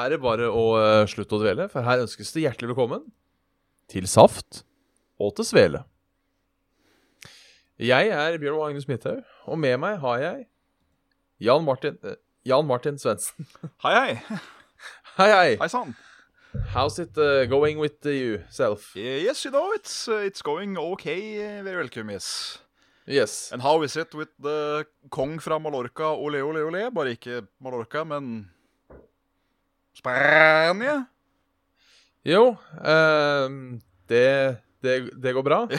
Er det bare å eh, slutte å dvele, for her ønskes det hjertelig velkommen til Saft og til Svele. Jeg er Bjørn Magnus Midthaug, og med meg har jeg Jan Martin eh, Jan Martin Svendsen. Hei, hei. Hei, hei. Hei sann. How's it uh, going with you self? Yes, you know, it's, uh, it's going okay. uh, Very welcome, yes. Yes. And how is it with the kong fra Mallorca, ole, ole, ole? Bare ikke Mallorca, men Spania? Jo, ehm, det, det, det går bra.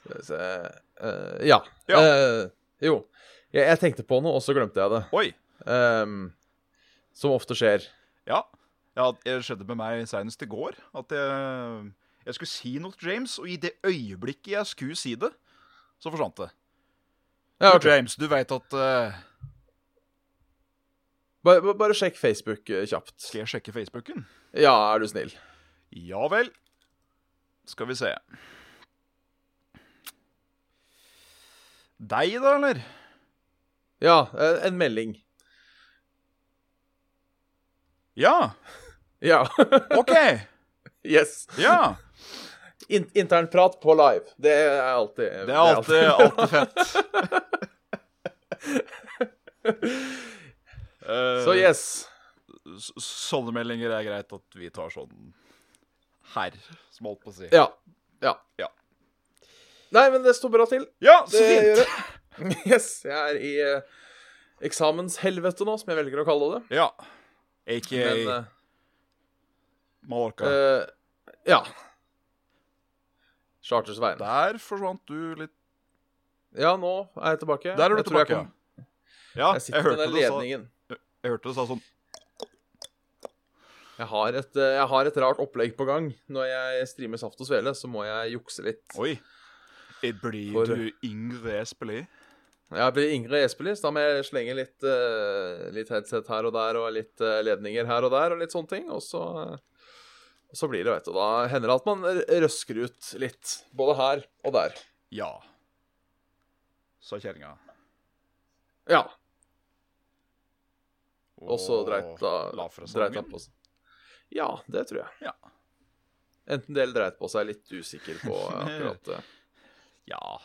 Skal vi se eh, Ja. Ja. Eh, jo. Jeg, jeg tenkte på noe, og så glemte jeg det. Oi. Um, som ofte skjer. Ja. ja. Det skjedde med meg senest i går. At jeg, jeg skulle si noe til James, og i det øyeblikket jeg skulle si det, så forsvant det. Ja, okay. James, du veit at eh, bare, bare- sjekk Facebook eh, kjapt. Skal jeg sjekke Facebooken? Ja, er du snill. Ja vel. Skal vi se. Deg, da, eller? Ja, eh, en melding. Ja. Ja. OK. yes. Ja. In Internprat på live. Det er alltid Det er alltid, alltid fett. Eh, Så yes. Sånne meldinger er greit at vi tar sånn her, som holdt på å si. Ja. Ja. Ja. Nei, men det står bra til. Ja, så Det fint! det. Yes, jeg er i uh, eksamenshelvete nå, som jeg velger å kalle det. Ja. Aka Men uh, Mallorca. Uh, Ja. Charters vegne. Der forsvant du litt Ja, nå er jeg tilbake. Der er du Jeg tilbake, jeg kom- ja. Jeg sitter jeg med den ledningen. Jeg hørte det sa sånn Jeg har, et, eh, jeg har et rart opplegg på gang. Når jeg streamer Saft og Svele, så må jeg jukse litt. Oi. Blir For- du Ingrid Espelid? Jeg blir Ingrid Espelid, så da må jeg slenge litt, eh, litt headset her og der, og litt eh, ledninger her og der, og litt sånne ting. Og så, og så blir det, vet du. Da hender det at man røsker ut litt. Både her og der. Ja. Sa kjerringa. Ja. Og så dreit han på seg. Ja, det tror jeg. Ja. Enten det eller dreit på seg. Litt usikker på akkurat det. Ja,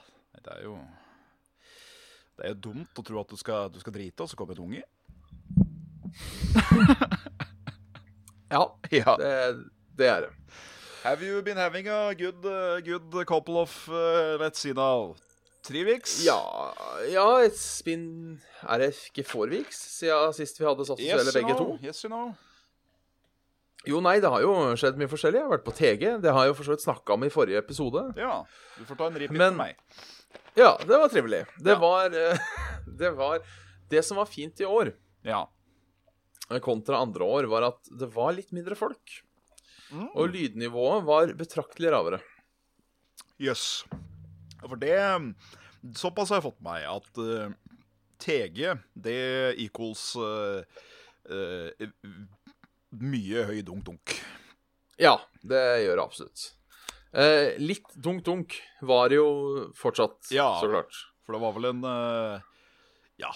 det er jo Det er jo dumt å tro at du skal, du skal drite, og så kommer et unge. Ja, Ja. det, det er det. Have you been having a good, uh, good couple of, uh, let's see now, weeks? Ja, ja it's been det ikke Fårviks siden sist vi hadde oss, Yes, you begge know. to? Yes, you know. Jo, nei, det har jo skjedd mye forskjellig. Jeg har vært på TG. Det har jeg jo for så vidt snakka om i forrige episode. Ja, du får ta en repeat med meg. Ja, det var trivelig. Det Ja. var eh, Det var Det som var fint i år, Ja. kontra andre år, var at det var litt mindre folk. Mm. Og lydnivået var betraktelig lavere. Jøss. Ja, For det Såpass har jeg fått med meg at uh, TG, det equals uh, uh, mye høy dunk-dunk. Ja, det gjør det absolutt. Eh, litt dunk-dunk var det jo fortsatt, Ja. så klart. For det var vel en eh, Ja,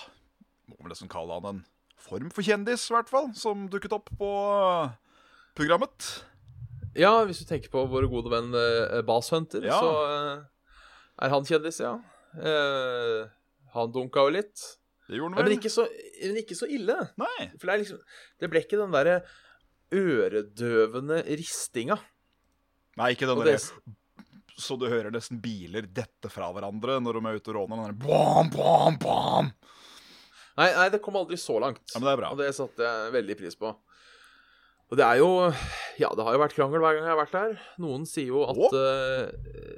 må vel nesten kalle han en form for kjendis, i hvert fall, som dukket opp på eh, programmet. Ja, hvis du tenker på vår gode venn eh, Bas Hunter, Ja. så eh, er han kjendis, ja. Eh, han dunka jo litt. Det gjorde Ja, men, ikke så, men ikke så ille. Nei. For det liksom Det ble ikke den derre øredøvende ristinga. Nei, ikke den derre Så du hører nesten biler dette fra hverandre når de er ute og råner. Den der bam, bam, bam. nei, nei, det kom aldri så langt. Ja, men det er bra. Og det satte jeg veldig pris på. Og det er jo Ja, det har jo vært krangel hver gang jeg har vært der. Noen sier jo at eh,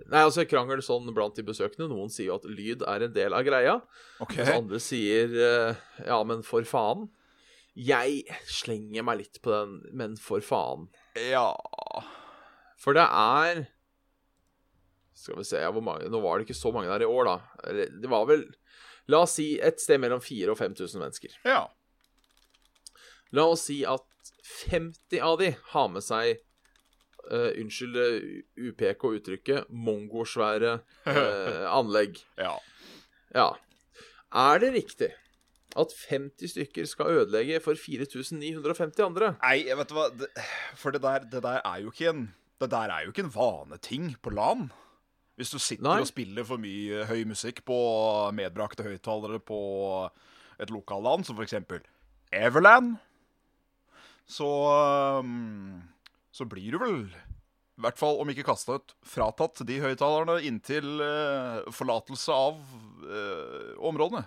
Nei, altså krangel sånn blant de besøkende. Noen sier jo at lyd er en del av greia. OK. Mens andre sier uh, ja, men for faen. Jeg slenger meg litt på den, men for faen. Ja For det er Skal vi se ja, hvor mange Nå var det ikke så mange der i år, da. Det var vel La oss si et sted mellom 4000 og 5000 mennesker. Ja. La oss si at 50 av de har med seg Uh, Unnskyld eh, UPK-uttrykket mongosvære uh, anlegg. ja. Ja. Er det riktig at 50 stykker skal ødelegge for 4950 andre? Nei, jeg vet du hva det, For det der, det der er jo ikke en Det der er jo ikke en vaneting på LAN. Hvis du sitter Nei. og spiller for mye høy musikk på medbrakte høyttalere på et lokalland, som for eksempel Everland, så um, Så blir du vel i hvert fall, om ikke kasta ut, fratatt de høyttalerne inntil uh, forlatelse av uh, områdene.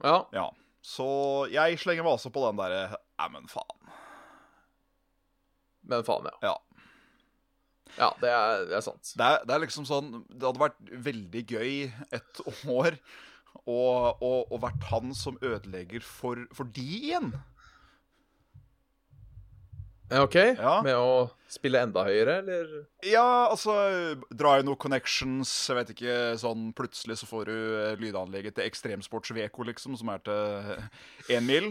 Ja. Ja. Så jeg slenger meg også på den derre Nei, men faen. Men faen, ja. Ja. Ja, det er, det er sant. Det er, det er liksom sånn Det hadde vært veldig gøy et år å, å, å vært han som ødelegger for, for de igjen. OK? Ja. Med å spille enda høyere, eller? Ja, altså Dra i noen connections, jeg vet ikke, sånn plutselig så får du eh, lydanlegget til Ekstremsports-Veko, liksom, som er til én mil.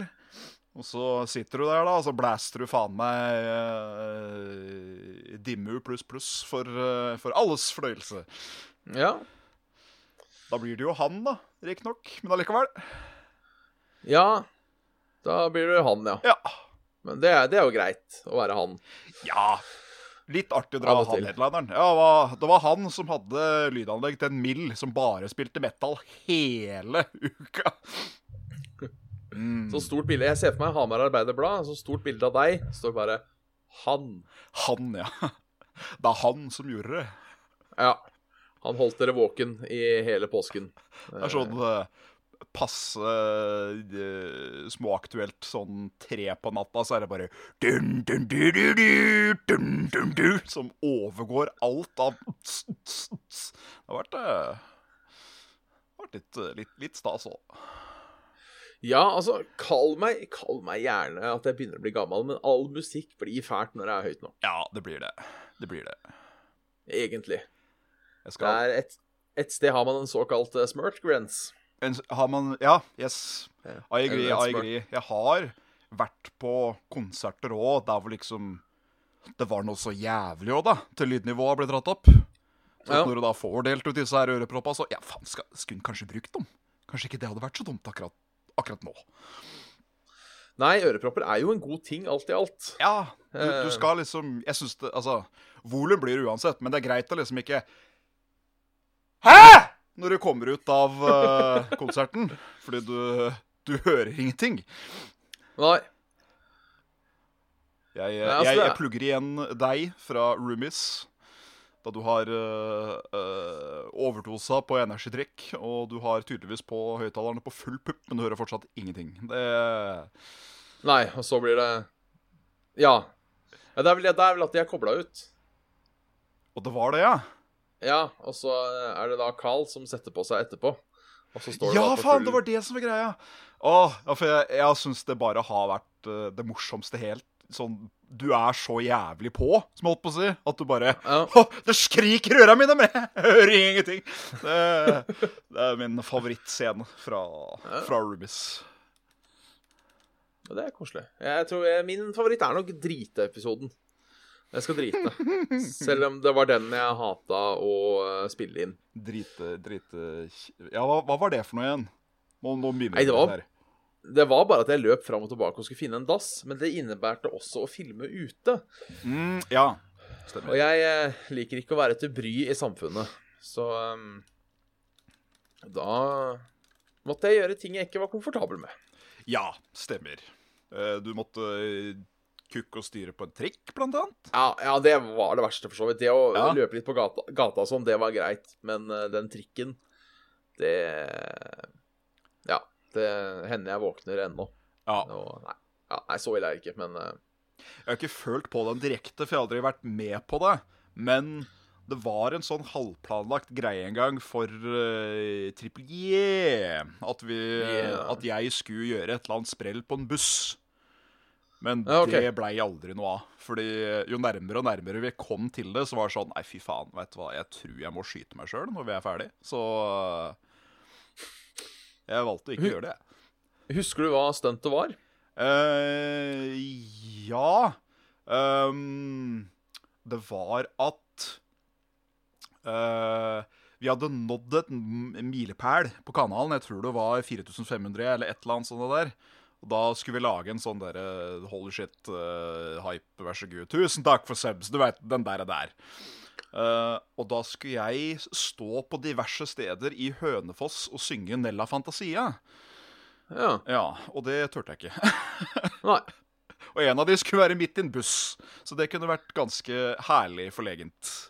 Og så sitter du der, da, og så blaster du faen meg uh, Dimmu pluss pluss for, eh, for alles fornøyelse. Ja. Da blir det jo han, da, riktignok, men allikevel. Ja. Da blir det han, ja. Ja. Men det det er jo greit å være han. Ja. Litt artig å dra og han headlineren. Ja, det var, det var han som hadde lydanlegg til en mill som bare spilte metal hele uka. Mm. Så stort bilde. Jeg ser for meg Hamar Arbeiderblad. Så stort bilde av deg. Står bare 'han'. Han, ja. Det er han som gjorde det. Ja. Han holdt dere våken i hele påsken. Det er sånn eh, passe eh, småaktuelt sånn tre på natta, så er det bare dun, dun, du, du, du, dun, dun, du, Som overgår alt av Det har vært, eh, vært litt, eh, litt, litt stas òg. Ja, altså, kall meg, kall meg gjerne at jeg begynner å bli gammel, men all musikk blir fælt når det er høyt nå. Ja, det blir det. Det blir det. Egentlig. Jeg Det er et, et sted har man en såkalt uh, smirch grens. En, Har man Ja, yes. I agree, I agree. Jeg har vært på konserter òg der hvor liksom Det var noe så jævlig òg, da, til lydnivået ble dratt opp. Så Ja. når du da får delt ut disse her øreproppene, så Ja, faen, skal, skulle hun kanskje brukt dem? Kanskje ikke det hadde vært så dumt akkurat, akkurat nå. Nei, ørepropper er jo en god ting, alt i alt. Ja, du, Eh. du skal liksom Jeg syns det Altså, volum blir det uansett, men det er greit å liksom ikke Hæ?! Når du kommer ut av uh, konserten. Fordi du, du hører ingenting. Nei. Jeg, Nei, altså, jeg, jeg er- plugger igjen deg fra Roomies. Da du har uh, overdosa på energidrikk, og du har tydeligvis på høyttalerne på full pupp, men du hører fortsatt ingenting. Det Nei, og så blir det Ja. ja det, er vel, det er vel at de er kobla ut. Og det var det, ja? Ja, og så er det da Carl som setter på seg etterpå. Og så står det Ja, faen, det var det som var greia! Åh, ja, for jeg, jeg syns det bare har vært uh, det morsomste helt. Sånn Du er så jævlig på, som jeg holdt på å si, at du bare Ja. Det skriker i øra mine, men jeg hører ingenting! Det, det er min favorittscene fra, fra Rubis. Det er koselig. Jeg tror jeg, Min favoritt er nok driteepisoden. Jeg skal drite. Selv om det var den jeg hata å eh, spille inn. Drite, drite Ja, hva, hva var det for noe igjen? Nå, nå begynner Nei, det var-. Det var bare at jeg løp fram og tilbake og skulle finne en dass, men det innebærte også å filme ute. Mm, ja. Og jeg eh, liker ikke å være til bry i samfunnet, så um, da måtte jeg gjøre ting jeg ikke var komfortabel med. Ja, stemmer. Eh, Du måtte eh, kukke og styre på en trikk, blant annet. Ja, ja, det var det verste, for så vidt. Det å Ja. løpe litt på gata, gata sånn, det var greit. Men uh, den trikken, det Ja. Det hender jeg våkner ennå. Ja. Og, nei, ja, nei, så ille er det ikke, men uh... Jeg har ikke følt på den direkte, for jeg har aldri vært med på det. Men det var en sånn halvplanlagt greie en gang for uh, Triple J. At, vi, Yeah. at jeg skulle gjøre et eller annet sprell på en buss. Men Ja, okay. det blei aldri noe av. Fordi jo nærmere og nærmere vi kom til det, så var det sånn Nei, fy faen, vet du hva, jeg tror jeg må skyte meg sjøl når vi er ferdig. Så jeg valgte å ikke Hu- gjøre det. Husker du hva stuntet var? Uh, ja um, Det var at uh, vi hadde nådd et milepæl på kanalen. Jeg tror det var 4500 eller et eller annet sånt der. Og da skulle vi lage en sånn derre holy shit, uh, hype, vær så god. Tusen takk for subs. Du veit, den der er der. Uh, og da skulle jeg stå på diverse steder i Hønefoss og synge Nella Fantasia. Ja. Ja, og det turte jeg ikke. Nei. Og en av de skulle være midt i en buss, så det kunne vært ganske herlig forlegent.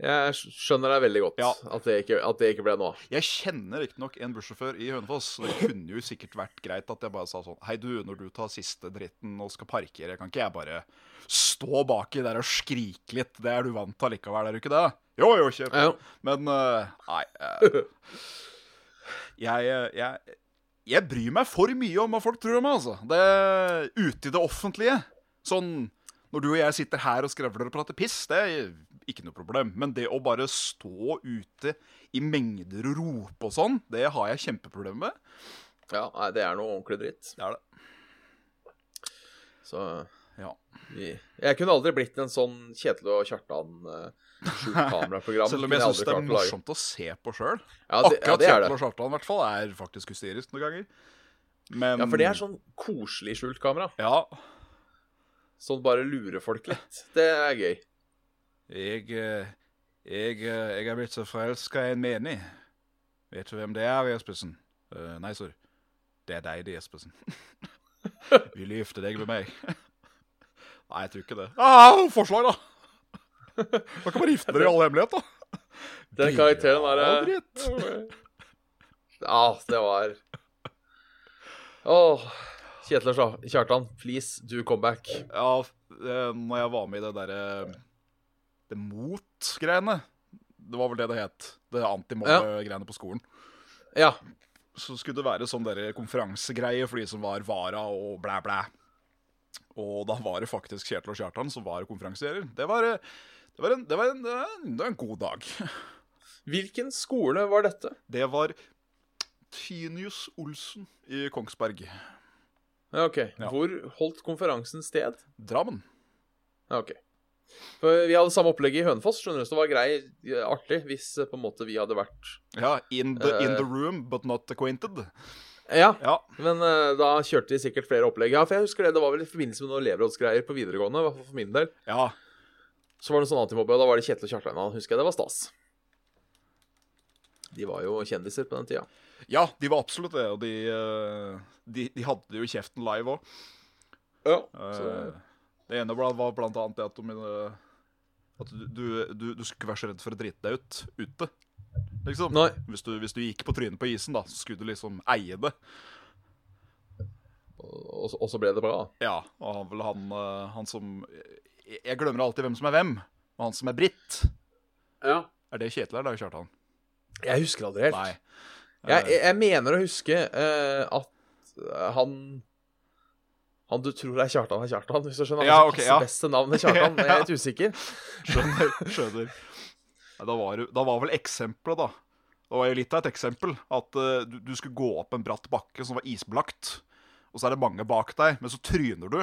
Jeg skjønner deg veldig godt Ja. at, det ikke, at det ikke ble noe av. Jeg kjenner riktignok en bussjåfør i Hønefoss, det kunne jo sikkert vært greit at jeg bare sa sånn Hei, du, når du tar siste dritten og skal parkere, kan ikke jeg bare stå baki der og skrike litt? Det er du vant til allikevel, er du ikke det? Jo, jo, kjør på. Men uh, nei uh, jeg, jeg, jeg bryr meg for mye om hva folk tror om meg, altså. Det Ute i det offentlige. Sånn når du og jeg sitter her og skravler og prater piss, det er ikke noe problem. Men det å bare stå ute i mengder og rope og sånn, det har jeg kjempeproblemer med. ja, nei, det er noe ordentlig dritt. Det er det. Så Ja. vi Jeg kunne aldri blitt en sånn Kjetil og Kjartan uh, skjult kameraprogram. Selv om jeg syns det er å morsomt å se på sjøl. Ja, Akkurat ja, Kjetil og Kjartan i hvert fall er faktisk hysterisk noen ganger. Men Ja, for det er sånn koselig skjult kamera. Ja, Sånn bare lure folk litt. Det er gøy. Jeg, eh, jeg, eh, jeg er blitt så forelska i en menig. Vet du hvem det er, Jespersen? Uh, nei, sorry. Det er deg, det, Jespersen. Vil du gifte deg med meg? nei, jeg tror ikke det. Ah, forslag, da! Da kan man gifte dere i all hemmelighet, da. Den karakteren der Ja, det var Åh. Kjetil og Kjartan, please, do come back. Ja, når jeg var med i det derre Det mot-greiene Det var vel det det het. Det antimobbe-greiene på skolen. Ja. så skulle det være sånn der konferansegreie for de som var vara og blæ, blæ. Og da var det faktisk Kjetil og Kjartan som var konferansierer. Det var, det var, en, det var, en, det var en, en god dag. Hvilken skole var dette? Det var Tynius Olsen i Kongsberg. Ja, OK. Ja. Hvor holdt konferansen sted? Drammen. Ja, OK. For vi hadde samme opplegget i Hønefoss, skjønner du, så det var grei, artig hvis eh, på en måte vi hadde vært Ja, in the, in Eh. the room, but not acquainted. Ja, Ja, men uh, da kjørte de sikkert flere opplegg. Ja, for jeg husker det, det var vel i forbindelse med noen elevrådsgreier på videregående, i hvert fall for min del. ja. Så var det en sånn antimobbe, og da var det Kjetil og Kjartan. Husker jeg det var stas. De var jo kjendiser på den tida. ja, de var absolutt det. Og de, eh, de, de hadde jo kjeften live òg. Ja. Det ene var var blant annet det at, de, at du, du, du, du skulle være så redd for å drite deg ut ute. Liksom. Nei. Hvis, du, hvis du gikk på trynet på isen, da, så skulle du liksom eie det. Og, og så ble det bra. Ja, og han, vel han, eh, han som jeg- glemmer alltid hvem som er hvem. Og han som er Britt, Ja. er det Kjetil eller Kjartan? Jeg husker aldri helt. Nei. Jeg, jeg, jeg mener å huske uh, at han Han du tror er Kjartan, er Kjartan, hvis du skjønner? Ja, Han ok, som ja. beste best navnet Kjartan. Jeg er litt usikker. Skjønner. skjønner. Nei, da, var, da var vel eksempelet, da. Det var jo litt av et eksempel. At uh, du, du skulle gå opp en bratt bakke som var isbelagt. Og så er det mange bak deg, men så tryner du.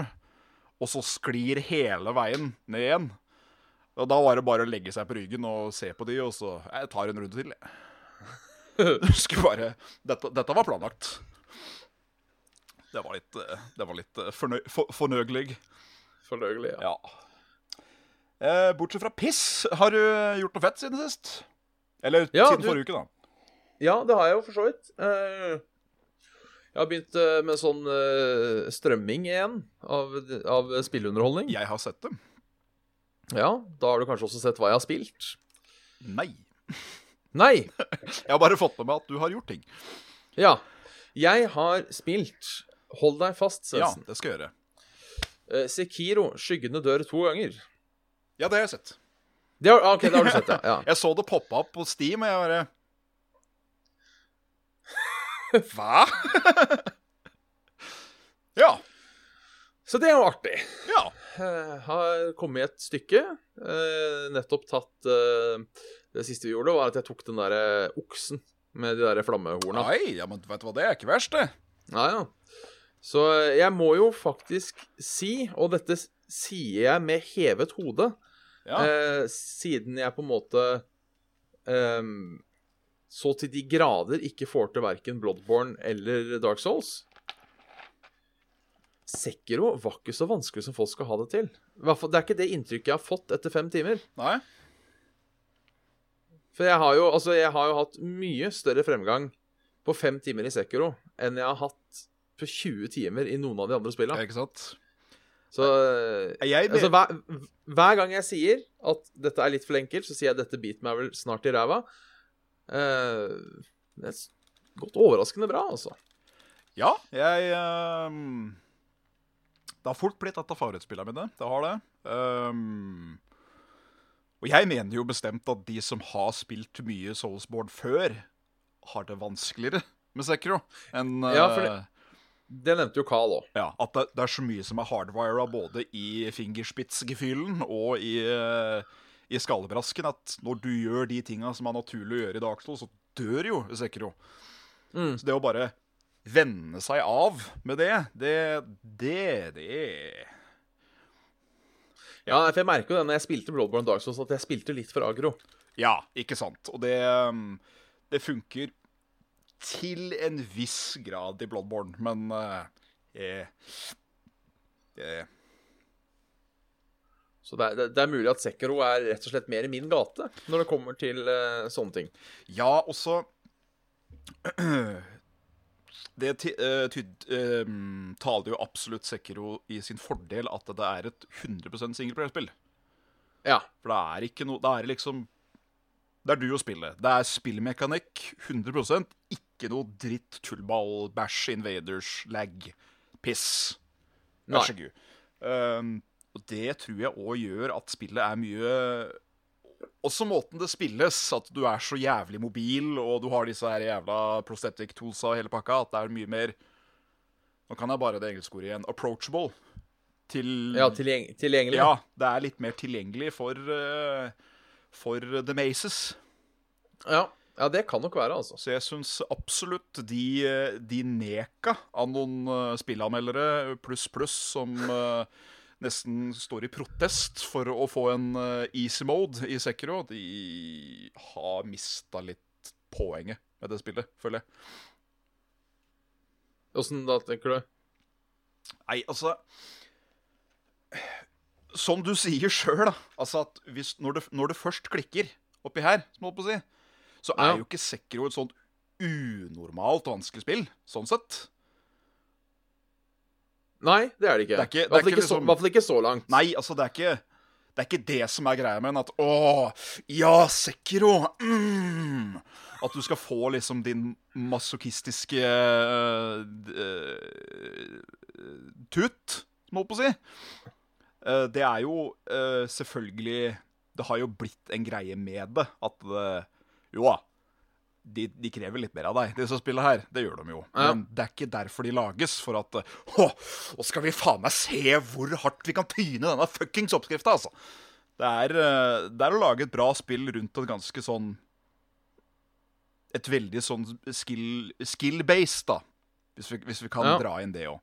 Og så sklir hele veien ned igjen. Og da var det bare å legge seg på ryggen og se på de, og så Jeg tar en runde til, jeg. Du skulle bare Dette, dette var planlagt. Det var litt, eh, det var litt eh, fornøy, for, fornøyelig. Fornøyelig, ja. Ja. Eh, bortsett fra piss, har du gjort noe fett siden sist? Eller Ja, siden du- forrige uke, da. Ja, det har jeg jo for så vidt. Eh, Jeg har begynt eh, med sånn eh, strømming igjen av, av spilleunderholdning. Jeg har sett dem. Ja, da har du kanskje også sett hva jeg har spilt? Nei. Nei! Jeg har bare fått med meg at du har gjort ting. Ja. Jeg har spilt Hold deg fast, Ja, det skal jeg gjøre. Uh, Sekiro, skyggene dør to ganger. Ja, det har jeg sett. Det har, ah, ok, det har du sett, ja. ja. Jeg så det poppe opp på Steam, og jeg bare Hva? ja. Så det er jo artig. Ja. Uh, har kommet et stykke. Uh, nettopp tatt uh, Det siste vi gjorde, var at jeg tok den derre oksen med de der flammehorna. Nei, ja, men vet du hva, det er ikke verst, det. Nei, ja. Så jeg må jo faktisk si, og dette sier jeg med hevet hode, Ja. eh, siden jeg på en måte eh, så til de grader ikke får til verken Bloodborne eller Dark Souls Sekiro var ikke så vanskelig som folk skal ha det til. Det er ikke det inntrykket jeg har fått etter fem timer. Nei? For jeg har jo, altså, jeg har jo hatt mye større fremgang på fem timer i Sekiro enn jeg har hatt 20 timer i noen av de andre spillene. Ikke sant? Så Jeg, altså, hver, hver gang jeg sier at dette er litt for enkelt, så sier jeg at dette biter meg vel snart i ræva. Uh, det er godt overraskende bra, altså. Ja, jeg ehm, Det har fort blitt et av favorittspillene mine. Det har det. Um, og jeg mener jo bestemt at de som har spilt mye Soulsboard før, har det vanskeligere med Sekro enn Ja, for det- eh, Det nevnte jo Carl òg. ja, At det, det er så mye som er hardwira både i fingerspitzgefühlen og i, eh, i skallebrasken, at når du gjør de tinga som er naturlig å gjøre i Dark Souls, så dør jo Sekro. Mm. Så det å bare venne seg av med det, det Det, det Ja, for jeg merker jo det når jeg spilte Bloodborne Dark Souls, at jeg spilte litt for agro. Ja, ikke sant. Og det um, Det funker til en viss grad i Bloodborne, men uh, eh, eh, Så det er, det, er mulig at Sekiro er rett og slett mer i min gate når det kommer til uh, sånne ting. Ja, og så Det uh, eh, taler jo absolutt Sekiro i sin fordel at det er et 100% singleplayerspill. Ja. For det er ikke noe Det er liksom Det er du og spillet. Det er spillmekanikk 100 Ikke noe dritt, tullball, bæsj, invaders, lag, piss. Vær så god. Um, og det tror jeg òg gjør at spillet er mye Også måten det spilles, at du er så jævlig mobil, og du har disse her jævla prosthetic toolsa og hele pakka, at det er mye mer Nå kan jeg bare det engelske ordet igjen. Approachable. Til Ja, tilgjeng tilgjengelig. ja, det er litt mer tilgjengelig for, uh, for The Maces. Ja. Ja, det kan nok være, altså. Så jeg syns absolutt de, eh, de neka av noen eh, spillanmeldere pluss pluss som uh, nesten står i protest for å få en uh, easy mode i Sekiro, de har mista litt poenget med det spillet, føler jeg. Åssen da, tenker du? Nei, altså Som du sier sjøl, da. Altså at hvis, når, det, når det først klikker oppi her, som jeg holdt på å si, så er Ja. jo ikke Sekiro et sånt unormalt vanskelig spill, sånn sett. Nei, det er det ikke. Det er ikke- det er ikke liksom, så- i hvert fall ikke så langt. Nei, altså, det er ikke det er ikke det som er greia med den. At å, ja, Sekiro! Mm, at du skal få liksom din masochistiske uh, tut, må jeg på å si. Uh, det er jo uh, selvfølgelig Det har jo blitt en greie med det. At det, jo da, de, de krever litt mer av deg, disse spillene her. Det gjør de jo. Ja. Men det er ikke derfor de lages. For at Å, nå skal vi faen meg se hvor hardt vi kan tyne denne fuckings oppskrifta, altså. Det er, eh, det er å lage et bra spill rundt et ganske sånn Et veldig sånn skill- skill-based, da. Hvis vi, hvis vi kan Ja. dra inn det òg.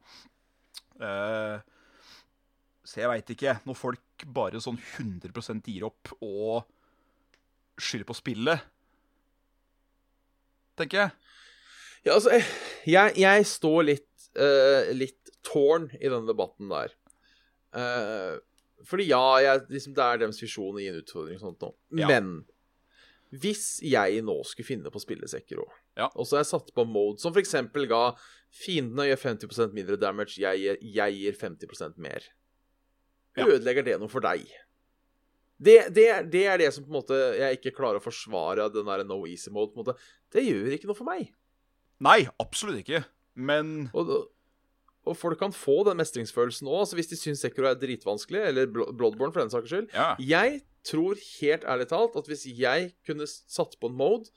så jeg veit ikke. Når folk bare sånn 100% gir opp og skylder på spillet, tenker jeg. Ja, altså, jeg, jeg står litt, uh, litt tårn i denne debatten der. Uh, fordi ja, jeg, liksom, det er deres visjon i en utfordring og sånt nå. Ja. Men hvis jeg nå skulle finne på spillesekker òg, Ja. og så har jeg satt på mode som f.eks. ga fiendene gjør 50% mindre damage, jeg, jeg gir 50% mer, Ja. ødelegger det noe for deg? Det, det, det er det som på en måte jeg ikke klarer å forsvare den der no easy mode. på en måte. Det gjør ikke noe for meg. Nei, absolutt ikke. Men Og, og folk kan få den mestringsfølelsen òg. Altså hvis de syns Sekro er dritvanskelig, eller Bloodborne for den saks skyld. Ja. Jeg tror helt ærlig talt at hvis jeg kunne satt på en mode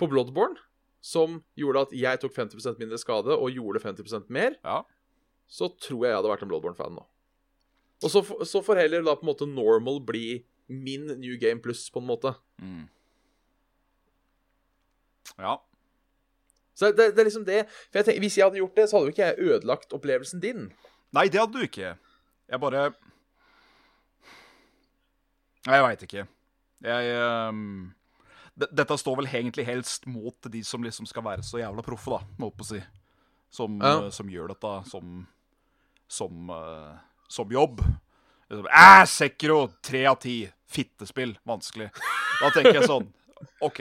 på Bloodborne som gjorde at jeg tok 50 mindre skade og gjorde 50 mer, ja. så tror jeg jeg hadde vært en Bloodborne-fan nå. Og så, så får heller da på en måte normal bli min New Game Plus, på en måte. Mm. Ja. Så det, det er liksom det. For jeg tenker, Hvis jeg hadde gjort det, så hadde jo ikke jeg ødelagt opplevelsen din. Nei, det hadde du ikke. Jeg bare Nei, jeg veit ikke. Jeg um... Dette står vel egentlig helst mot de som liksom skal være så jævla proffe, da, må jeg si. Som, Ja. eh, som gjør dette som som, uh, som jobb. Liksom, Æ, Sekro! Tre av ti. Fittespill. Vanskelig. Da tenker jeg sånn OK.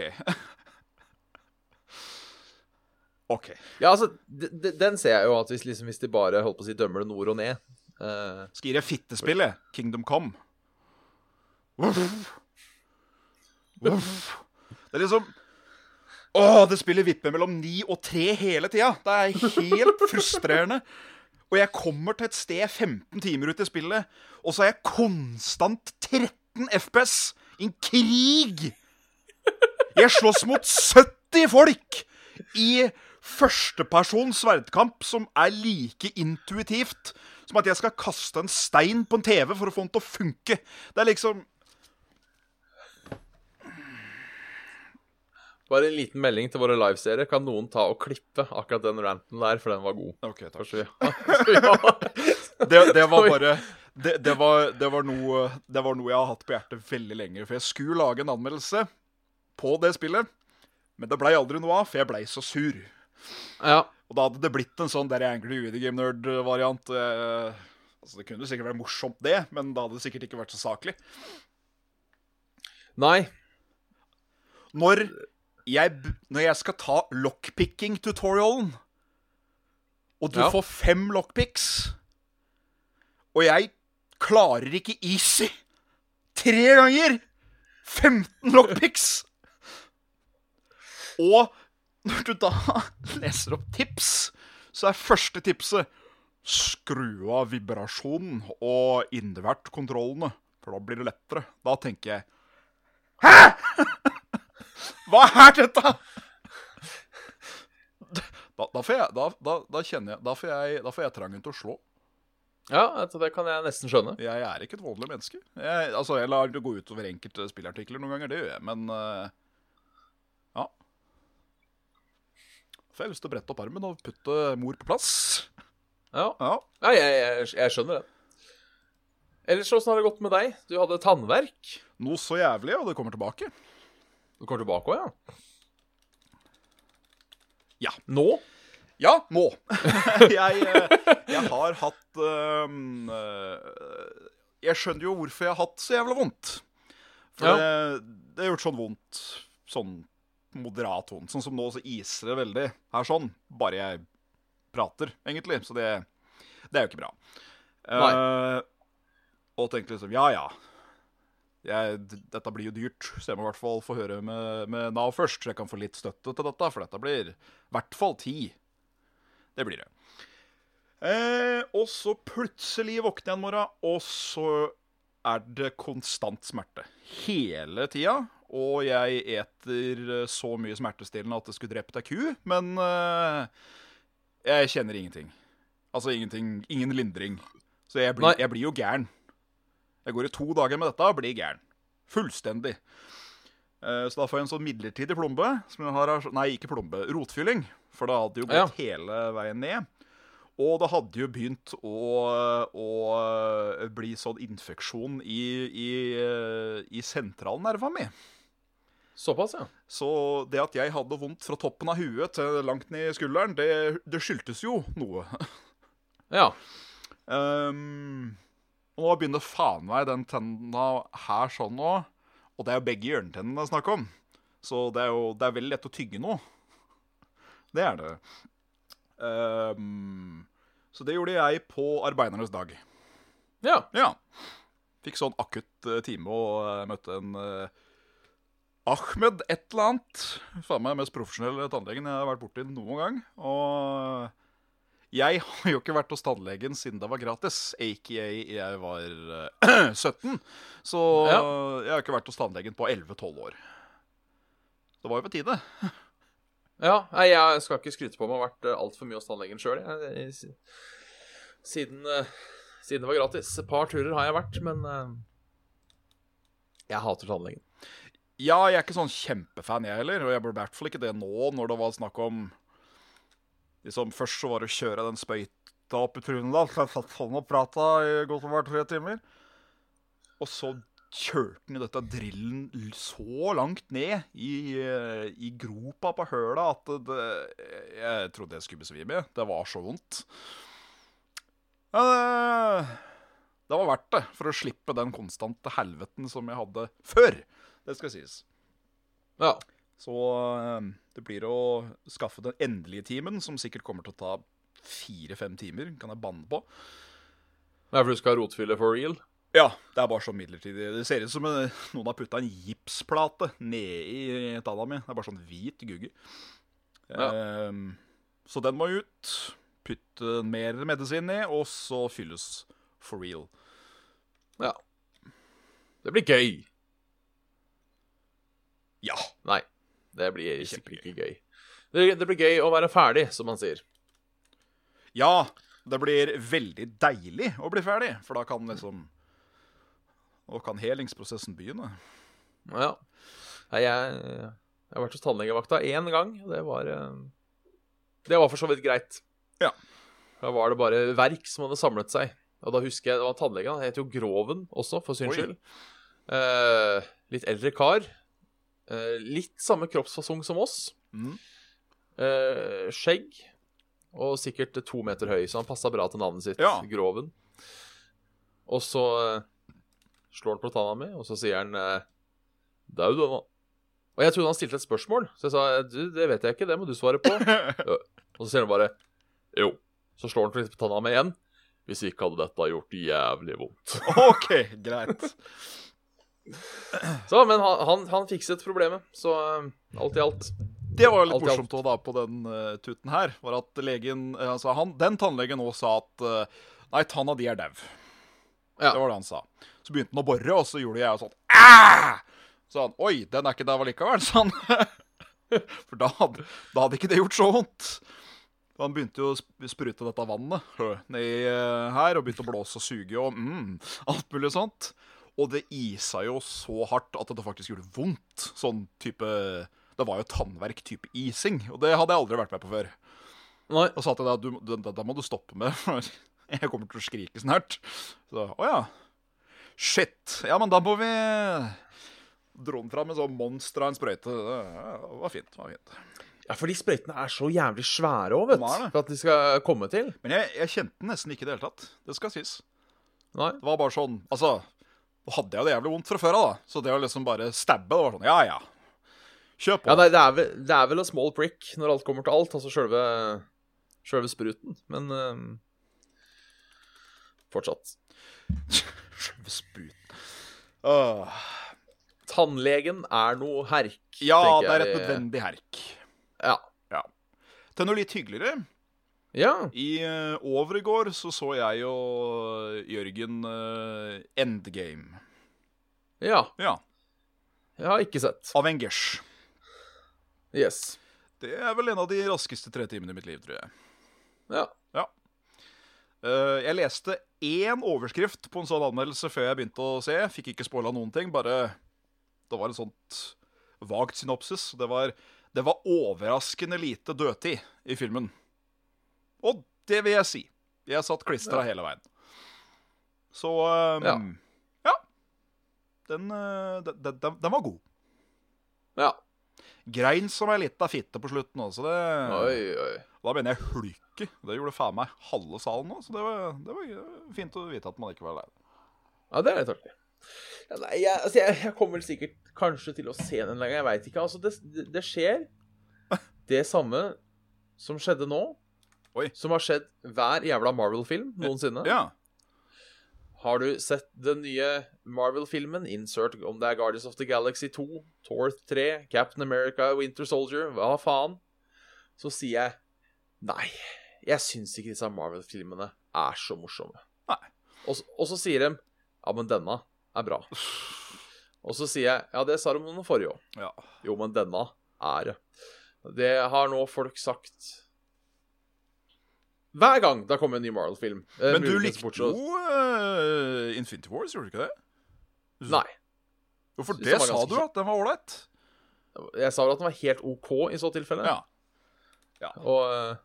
OK. Ja, altså, Den ser jeg jo at hvis, liksom, hvis de bare holdt på å si dømmer det nord og ned uh... Skal gi deg fittespill, jeg. Kingdom Come. Uff. Uff. Det er liksom Å, det spiller vipper mellom ni og tre hele tida. Det er helt frustrerende. Og jeg kommer til et sted 15 timer ut i spillet, og så er jeg konstant 13 FPS. En krig! Jeg slåss mot 70 folk i førstepersons sverdkamp som er like intuitivt som at jeg skal kaste en stein på en TV for å få den til å funke. Det er liksom Bare en liten melding til våre liveseere. Kan noen ta og klippe akkurat den ranten der, for den var god? OK, takk. Vi ja. Det, det var bare det, det, var, det, var noe, det var noe jeg har hatt på hjertet veldig lenge. For jeg skulle lage en anmeldelse på det spillet, men det blei aldri noe av, for jeg blei så sur. ja. Og da hadde det blitt en sånn der Angry Video Game Nerd-variant. Eh, altså, det kunne sikkert vært morsomt, det, men da hadde det sikkert ikke vært så saklig. Nei. Når jeg, når jeg skal ta lockpicking-tutorialen, og du Ja. får fem lockpicks, og jeg klarer ikke easy tre ganger 15 lockpicks! Og når du da leser opp tips, så er første tipset skru av vibrasjonen og innvert kontrollene, for da blir det lettere. Da tenker jeg hva er dette?! Da, da, får jeg, da, da, kjenner jeg da får jeg, da får jeg trangen til å slå. Ja, altså, det kan jeg nesten skjønne. Jeg er ikke et voldelig menneske. Jeg, altså, jeg lar det gå utover enkelte spillartikler noen ganger, det gjør jeg, men uh, Ja. Får jeg lyst til å brette opp armen og putte mor på plass. Ja, Ja. ja jeg, jeg, jeg skjønner det. Ellers, åssen har det gått med deg? Du hadde tannverk. Noe så jævlig, og det kommer tilbake. Du kommer tilbake òg, ja? Ja. Nå? Ja, nå. jeg, eh, jeg har hatt eh, Jeg skjønner jo hvorfor jeg har hatt så jævla vondt. For Ja. det, det har gjort sånn vondt Sånn moderat vondt. Sånn som nå, så iser det veldig her sånn. Bare jeg prater, egentlig. Så det, det er jo ikke bra. Eh, og tenkte liksom Ja, ja. Jeg, dette blir jo dyrt, så jeg må i hvert fall få høre med, med Nav først. Så jeg kan få litt støtte til dette, for dette blir i hvert fall ti. Det blir det. Eh, og så plutselig våkner jeg en morgen, og så er det konstant smerte. Hele tida. Og jeg eter eh, så mye smertestillende at det skulle drept ei ku, men eh, jeg kjenner ingenting. Altså ingenting, ingen lindring. Så jeg blir, jeg blir jo gæren. Jeg går i to dager med dette og blir gæren. Fullstendig. Eh, Så da får jeg en sånn midlertidig plombe. Som jeg har, nei, ikke plombe, rotfylling. For da hadde jo gått hele veien ned. Og det hadde jo begynt å, å bli sånn infeksjon i, i, i sentralnerva mi. Såpass, ja. Så det at jeg hadde vondt fra toppen av huet til langt ned i skulderen, det, det skyldtes jo noe. Ja. Um, og nå begynner faen meg den tenna her sånn nå. Og det er jo begge hjørnetennene det er snakk om. Så det er jo det er veldig lett å tygge nå. Det er det. Um, så det gjorde jeg på arbeidernes dag. Ja. Ja. Fikk sånn akutt eh, time og eh, møtte en uh, Ahmed et eller annet. Faen meg mest profesjonelle tannlegen jeg har vært borti noen gang. Og Jeg har jo ikke vært hos tannlegen siden det var gratis, aka jeg var eh, 17. Så Ja. jeg har ikke vært hos tannlegen på 11-12 år. Det var jo på tide. Ja, nei, jeg skal ikke skryte på meg å ha vært altfor mye hos tannlegen sjøl. Siden, eh, siden det var gratis. Et par turer har jeg vært, men eh, jeg hater tannlegen. Ja, jeg er ikke sånn kjempefan, jeg heller. Og jeg burde i hvert fall ikke det nå, når det var snakk om liksom, Først så var det å kjøre den spøyta opp i trynet, da. Så jeg satt sånn og prata i godt over tre timer. Og så kjørte han dette drillen så langt ned i, i gropa på høla at det, det, jeg trodde jeg skulle besvime. Det var så vondt. Ja, det, det var verdt det for å slippe den konstante helveten som jeg hadde før. Det skal sies. Ja. Så eh, det blir å skaffe den endelige timen, som sikkert kommer til å ta fire-fem timer, kan jeg banne på. Det er for du skal rotfylle for real? Ja, det er bare så midlertidig. Det ser ut som eh, noen har putta en gipsplate nedi tanna mi. Det er bare sånn hvit gugge. Ja. Um, så den må ut. Putte mer medisin ned, og så fylles for real. Ja. Det blir gøy. Ja. Nei, det blir sikkert gøy. Det, det blir gøy å være ferdig, som man sier. Ja, det blir veldig deilig å bli ferdig, for da kan liksom Nå kan helingsprosessen begynne. Ja. Nei, jeg, jeg har vært hos tannlegevakta én gang. Det var eh, Det var for så vidt greit. Ja. Da var det bare verk som hadde samlet seg. Og da husker jeg det var tannlegen. Han het jo Groven også, for syns skyld. Eh, litt eldre kar. Eh, litt samme kroppsfasong som oss. Mm. Eh, skjegg. Og sikkert to meter høy, så han passa bra til navnet sitt. Ja. Groven. Og så eh, slår han på tanna mi, og så sier han Dau, du, nå. Og jeg trodde han stilte et spørsmål, så jeg sa du, det vet jeg ikke, det må du svare på. Og så sier han bare jo. Så slår han litt på tanna mi igjen. Hvis ikke hadde dette gjort jævlig vondt. OK, greit. Så, men han, han, han fikset problemet, så eh, alt i alt. Det var jo litt Alt morsomt også, da på den uh, tutten her. Var at legen, eh, altså han, Den tannlegen òg sa at uh, Nei, tanna di er dau. Ja. Det var det han sa. Så begynte han å bore, og så gjorde jeg sånn Æh! Så han Oi, den er ikke dau allikevel, sa han. For da hadde, da hadde ikke det gjort så vondt. Han begynte jo å sprute dette vannet nedi eh, her, og begynte å blåse og suge og mm, alt mulig sånt. Og det isa jo så hardt at det faktisk gjorde vondt. Sånn type Det var jo tannverk type ising, og det hadde jeg aldri vært med på før. Nei. Og sa til deg at det må du stoppe med, for jeg kommer til å skrike snart. Så å ja. Shit. Ja, men da må vi Dro den fram en sånn monster av en sprøyte. Det var fint. det var fint. Ja, for de sprøytene er så jævlig svære òg, vet du. For at de skal komme til. Men jeg, jeg kjente den nesten ikke i det hele tatt. Det skal sies. Nei. Det var bare sånn Altså, nå hadde jeg det jævlig vondt fra før av, da. Så det å liksom bare stabbe, det var sånn Ja, ja. Kjør på. Ja, nei, det, er vel, det er vel a small prick når alt kommer til alt, altså sjølve Sjølve spruten. Men eh, fortsatt. Sjølve spruten. Åh. Tannlegen er noe herk, Ja, det er et nødvendig herk. Ja. Til noe litt hyggeligere. Ja. I uh, over i går så så jeg og Jørgen uh, Endgame. Ja. Ja. Jeg har ikke sett. Avengers. Yes. Det er vel en av de raskeste tre timene i mitt liv, tror jeg. Ja. Eh, jeg leste én overskrift på en sånn anmeldelse før jeg begynte å se. Fikk ikke spoila noen ting. Bare Det var et sånt vagt synopsis. Det var, det var overraskende lite dødtid i filmen. Og det vil jeg si. Jeg satt klistra hele veien. Så um, Ja. ja. Den, eh, den, den, den- den var god. Ja. Grein som ei lita fitte på slutten også. Det, Oi, oi. da mener jeg hulke. Det gjorde faen meg halve salen òg, så det var, det var fint å vite at man ikke var aleine. Ja, det er litt artig. Ja, nei, jeg, altså, jeg, jeg kommer vel sikkert kanskje til å se den lenger. Jeg veit ikke. Altså, det, det, det skjer det samme som skjedde nå, Oi. som har skjedd hver jævla Marvel-film noensinne. Ja. Har du sett den nye Marvel-filmen? Insert om det er Guardians of the Galaxy 2, Thor 3, Captain America, Winter Soldier, hva faen? Så sier jeg nei, Jeg syns ikke disse Marvel-filmene er så morsomme. Og, og så sier de Ja, men denne er bra. Og så sier jeg Ja, det sa de om den forrige òg. Ja. Jo, men denne er det. Det har nå folk sagt hver gang det kommer en ny Marvel-film. Eh, Men du likte jo uh, Infinity Wars, gjorde du ikke det? Nei. Jo, for det sa du at den var ålreit. Jeg sa vel at den var helt OK i så tilfelle. Ja. Og uh,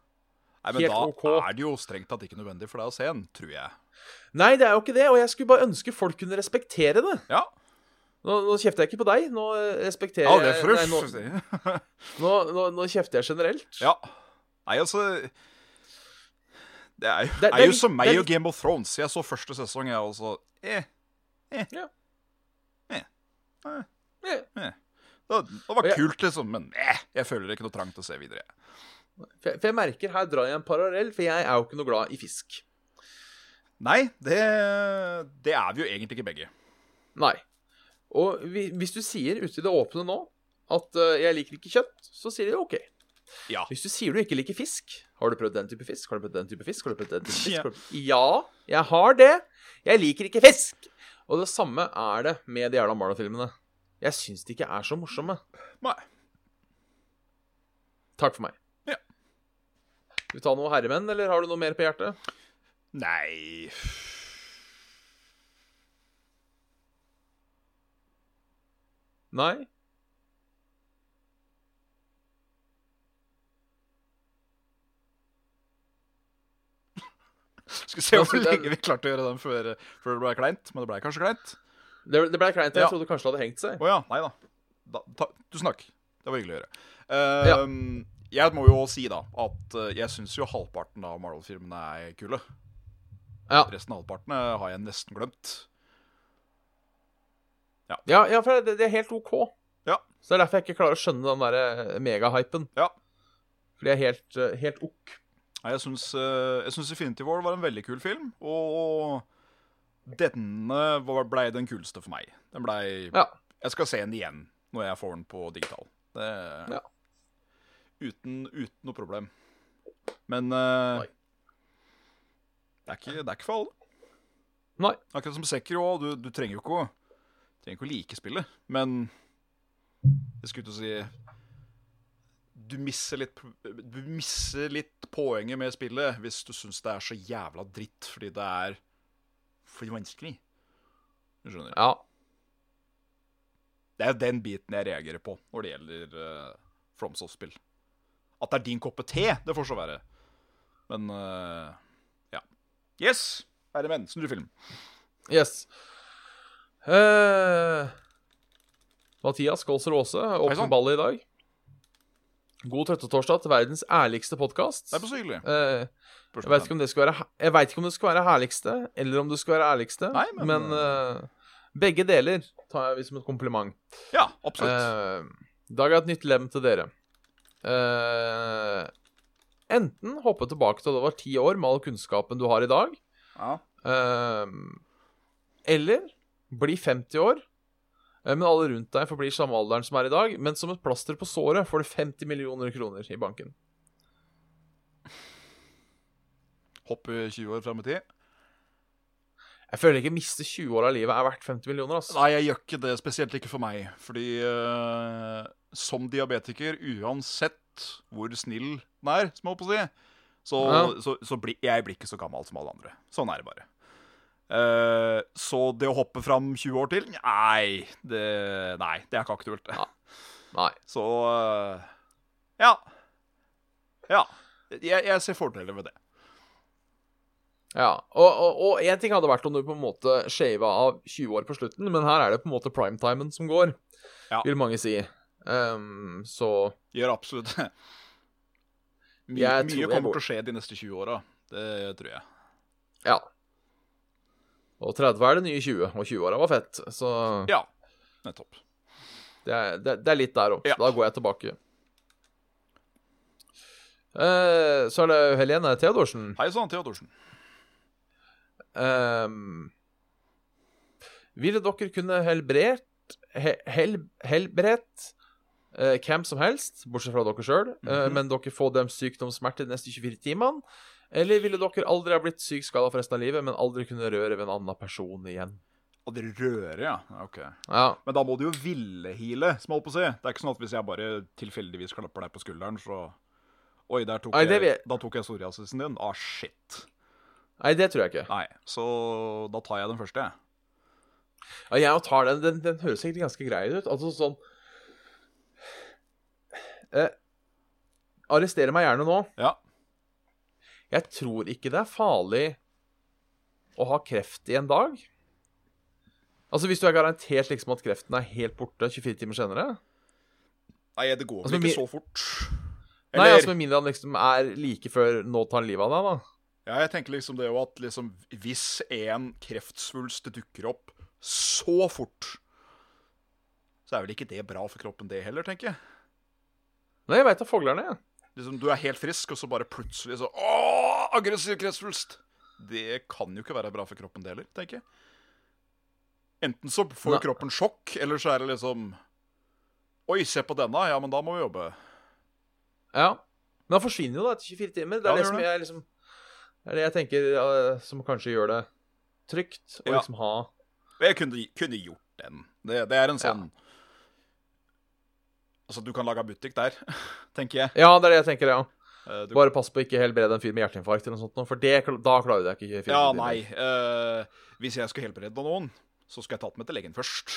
Nei, men Helt da ok. er det jo strengt tatt ikke nødvendig for deg å se den, tror jeg. Nei, det er jo ikke det, og jeg skulle bare ønske folk kunne respektere det. Ja, Nå, nå kjefter jeg ikke på deg, nå respekterer jeg ja det får du si. nå, nå, nå kjefter jeg generelt. Ja. Nei, altså Det er jo, Det- det er jo som meg og Game of Thrones. Jeg så første sesong, jeg også. Eh, Ja. Eh. Eh, eh, det, det var kult, liksom, men eh, jeg føler ikke noe trang til å se videre. For jeg, for jeg merker her drar jeg en parallell, for jeg er jo ikke noe glad i fisk. Nei, det, det er vi jo egentlig ikke begge. Nei. Og hvis du sier ute i det åpne nå at eh, jeg liker ikke kjøtt, så sier de OK. Ja. Hvis du sier du ikke liker fisk Har du prøvd den type fisk? Har du prøvd den type fisk? Har du prøvd den type fisk? Ja. Har Ja, jeg har det. Jeg liker ikke fisk. Og det samme er det med de jævla Marlon-filmene. Jeg syns de ikke er så morsomme. Nei. Takk for meg. Ja. Skal vi ta noe herremenn, eller har du noe mer på hjertet? Nei Nei? Skal se hvor lenge vi klarte å gjøre den før, før det ble kleint. Men det ble kanskje kleint. Det, det ble kleint. Jeg Ja. trodde kanskje det hadde hengt seg. Å ja. Nei da. da ta, du snakk. Det var hyggelig å gjøre. Eh, Jeg må jo si da at eh, jeg syns jo halvparten av Marvel-filmene er kule. Ja, Resten av halvparten eh, har jeg nesten glemt. ja, ja for det, det er helt OK. Ja. Så det er derfor jeg ikke klarer å skjønne den der megahypen. Ja. Fordi jeg er helt, eh, helt ok. Jeg syns, eh, jeg syns Infinity War var en veldig kul film, og denne blei den kuleste for meg. Den blei Ja. Jeg skal se den igjen når jeg får den på digital. Det, Ja. uten, uten noe problem. Men uh, det, er ikke, det er ikke for alle. Nei. Akkurat som Sekiro, du, du trenger jo ikke å, trenger ikke å like spillet, men jeg skulle til å si du misser, litt, du misser litt poenget med spillet hvis du syns det er så jævla dritt fordi det er for vanskelig. Du skjønner? Ja. Det er jo den biten jeg reagerer på når det gjelder uh, FromSoft-spill. At det er din koppe te, det får så være. Men uh, ja. Yes! Herremenn, snurrefilm. Yes. Uh, Mathias Gålser Aase åpner ballet i dag. God trøttetorsdag til verdens ærligste podkast. Det er på så hyggelig. Eh, jeg vet ikke om det skal være Jeg vet ikke om det skal være herligste, eller om det skal være ærligste. Nei, men, eh, begge deler tar jeg som et kompliment. Ja, absolutt. Eh, I dag er et nytt lem til dere. Eh, enten hoppe tilbake til da du var ti år med all kunnskapen du har i dag, ja. eh, eller bli 50 år, eh, men alle rundt deg forblir samme alderen som er i dag, men som et plaster på såret får du 50 millioner kroner i banken. Hoppe 20 år fram i tid. Jeg føler ikke miste 20 år av livet er verdt 50 millioner, altså. Nei, jeg gjør ikke det, spesielt ikke for meg. Fordi uh, som diabetiker, uansett hvor snill den er, som jeg holdt på å si, så, Ja. så, så blir jeg blir ikke så gammel som alle andre. Sånn er det bare. Eh, så det å hoppe fram 20 år til Nei, det, nei, det er ikke aktuelt. Ja. Nei. Så uh, ja. Ja. Jeg, jeg ser fordeler ved det. Ja, og, og, og en ting hadde vært om du på en måte shava av 20 år på slutten, men her er det på en måte primetimen som går, Ja. vil mange si. Um, så Gjør absolutt det. My, mye kommer til å skje de neste 20 åra. Det tror jeg. ja. Og 30 er det nye 20, og 20-åra var fett, så Ja, nettopp. det er, det, det er litt der òg. Ja. Da går jeg tilbake. Eh, så er det Helene Theodorsen. Hei sann, Theodorsen. Ehm, ville dere kunne helbredt he, hel, Helbredt eh, hvem som helst, bortsett fra dere sjøl, Mhm. men dere får dem sykdomssmerter de neste 24 timene? Eller ville dere aldri ha blitt sykt skada for resten av livet, men aldri kunne røre ved en annen person igjen? Og dere rører, ja. Ok. Ja. Men da må du jo ville-heale, som jeg holdt på å si. Det er ikke sånn at hvis jeg bare tilfeldigvis klapper deg på skulderen, så Oi, der tok Nei, jeg, vet- da tok jeg psoriasisen din. Ah, shit. Nei, det tror jeg ikke. Nei, så da tar jeg den første, jeg. Ja, jeg tar den. Den, den høres egentlig ganske grei ut. Altså sånn eh, Arrester meg gjerne nå. Ja. Jeg tror ikke det er farlig å ha kreft i en dag. Altså Hvis du er garantert liksom at kreften er helt borte 24 timer senere Nei, det går Altså, vel ikke så fort. Nei, altså Med mindre han liksom er like før nå tar han livet av deg, da. Ja, jeg tenker liksom det jo at liksom Hvis en kreftsvulst dukker opp så fort, så er vel ikke det bra for kroppen, det heller, tenker jeg. Nei, jeg veit da foglerne, jeg. Liksom, Du er helt frisk, og så bare plutselig så Åh, aggressiv kreftsvulst! Det kan jo ikke være bra for kroppen, det heller, tenker jeg. Enten så får Nei. kroppen sjokk, eller så er det liksom Oi, se på denne. Ja, men da må vi jobbe. Ja. Men han forsvinner jo da etter 24 timer. Det Ja, er det det som det. jeg liksom Det er det jeg tenker ja, som kanskje gjør det trygt å Ja. liksom ha Jeg kunne, kunne gjort den. Det, det er en sånn Altså, du kan lage butikk der, tenker jeg. Ja, det er det jeg tenker, ja. Uh, Du, Bare pass på ikke helbrede en fyr med hjerteinfarkt eller noe sånt, for det, da klarer du deg ikke. ja, nei. Uh, hvis jeg skulle helbrede noen, så skulle jeg tatt med til legen først.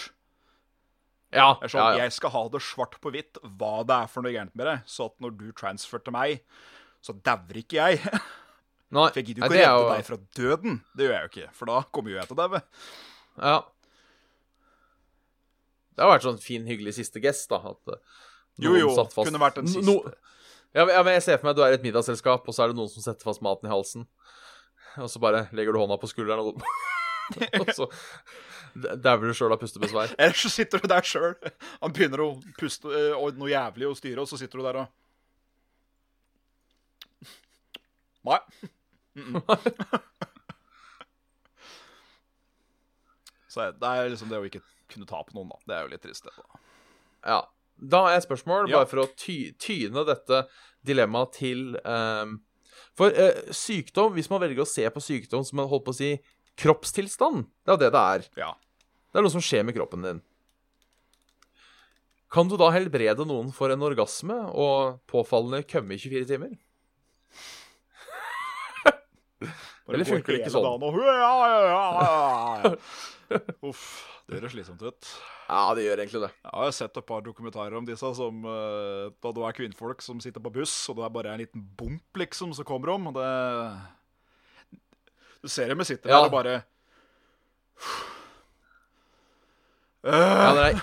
Ja, sånn, ja, ja. Jeg skal ha det svart på hvitt hva det er for noe gærent med det, så at når du transfer til meg, så dauer ikke jeg. Nei, For jeg gidder jo ikke å redde jo- deg fra døden. Det gjør jeg jo ikke, for da kommer jo jeg til å daue. Ja. Det har vært sånn fin, hyggelig siste gest, da. At eh, Jo, jo, kunne vært den No- siste. ja, men, ja, men jeg ser for meg at du er i et middagsselskap, og så er det noen som setter fast maten i halsen. Og så bare legger du hånda på skulderen, og, og så dauer du sjøl av pustebesvær. Eller så sitter du der sjøl. Han begynner å puste øh, og noe jævlig å styre, og så sitter du der og Nei. Mm -mm. så det er liksom det å ikke kunne ta på noen, da. Det er jo litt trist, det. da. Ja. Da er et spørsmål, Ja. bare for å ty tyne dette dilemmaet til um, For uh, sykdom, hvis man velger å se på sykdom som en holdt på å si kroppstilstand, det er jo det det er. Ja. Det er noe som skjer med kroppen din. Kan du da helbrede noen for en orgasme og påfallende kømme i 24 timer? Eller funker det ikke sånn? Uff. Det høres slitsomt ut. Ja, det gjør egentlig det. Jeg har sett et par dokumentarer om disse som eh, Da du er kvinnfolk som sitter på buss, og det er bare en liten bump, liksom, som kommer om. Og det Du ser dem sitter der Ja. og bare Ja, det er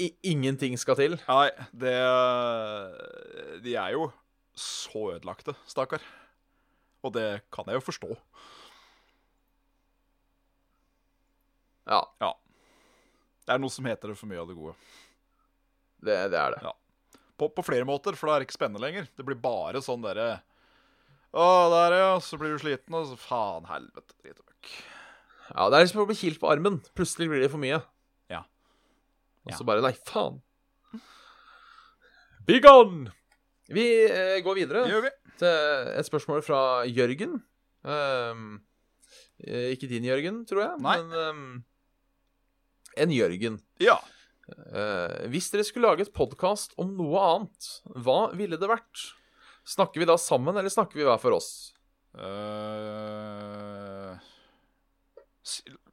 i ingenting skal til. Nei, det De er jo så ødelagte, stakkar. Og det kan jeg jo forstå. Ja, Ja. Det er noe som heter det for mye av det gode. det, det er det. Ja. På, på flere måter, for da er det ikke spennende lenger. Det blir bare sånn derre Å, der, ja. Så blir du sliten, og så faen helvete. Drit møkk. Ja, Det er liksom å bli kilt på armen. Plutselig blir det for mye. Ja. Og Ja. så bare Nei, faen. Be gone! Vi eh, går videre vi. til et spørsmål fra Jørgen. Eh, ikke din Jørgen, tror jeg, Nei. men ehm, en Jørgen. Ja. Eh, hvis dere skulle lage et podkast om noe annet, hva ville det vært? Snakker vi da sammen, eller snakker vi hver for oss? Eh,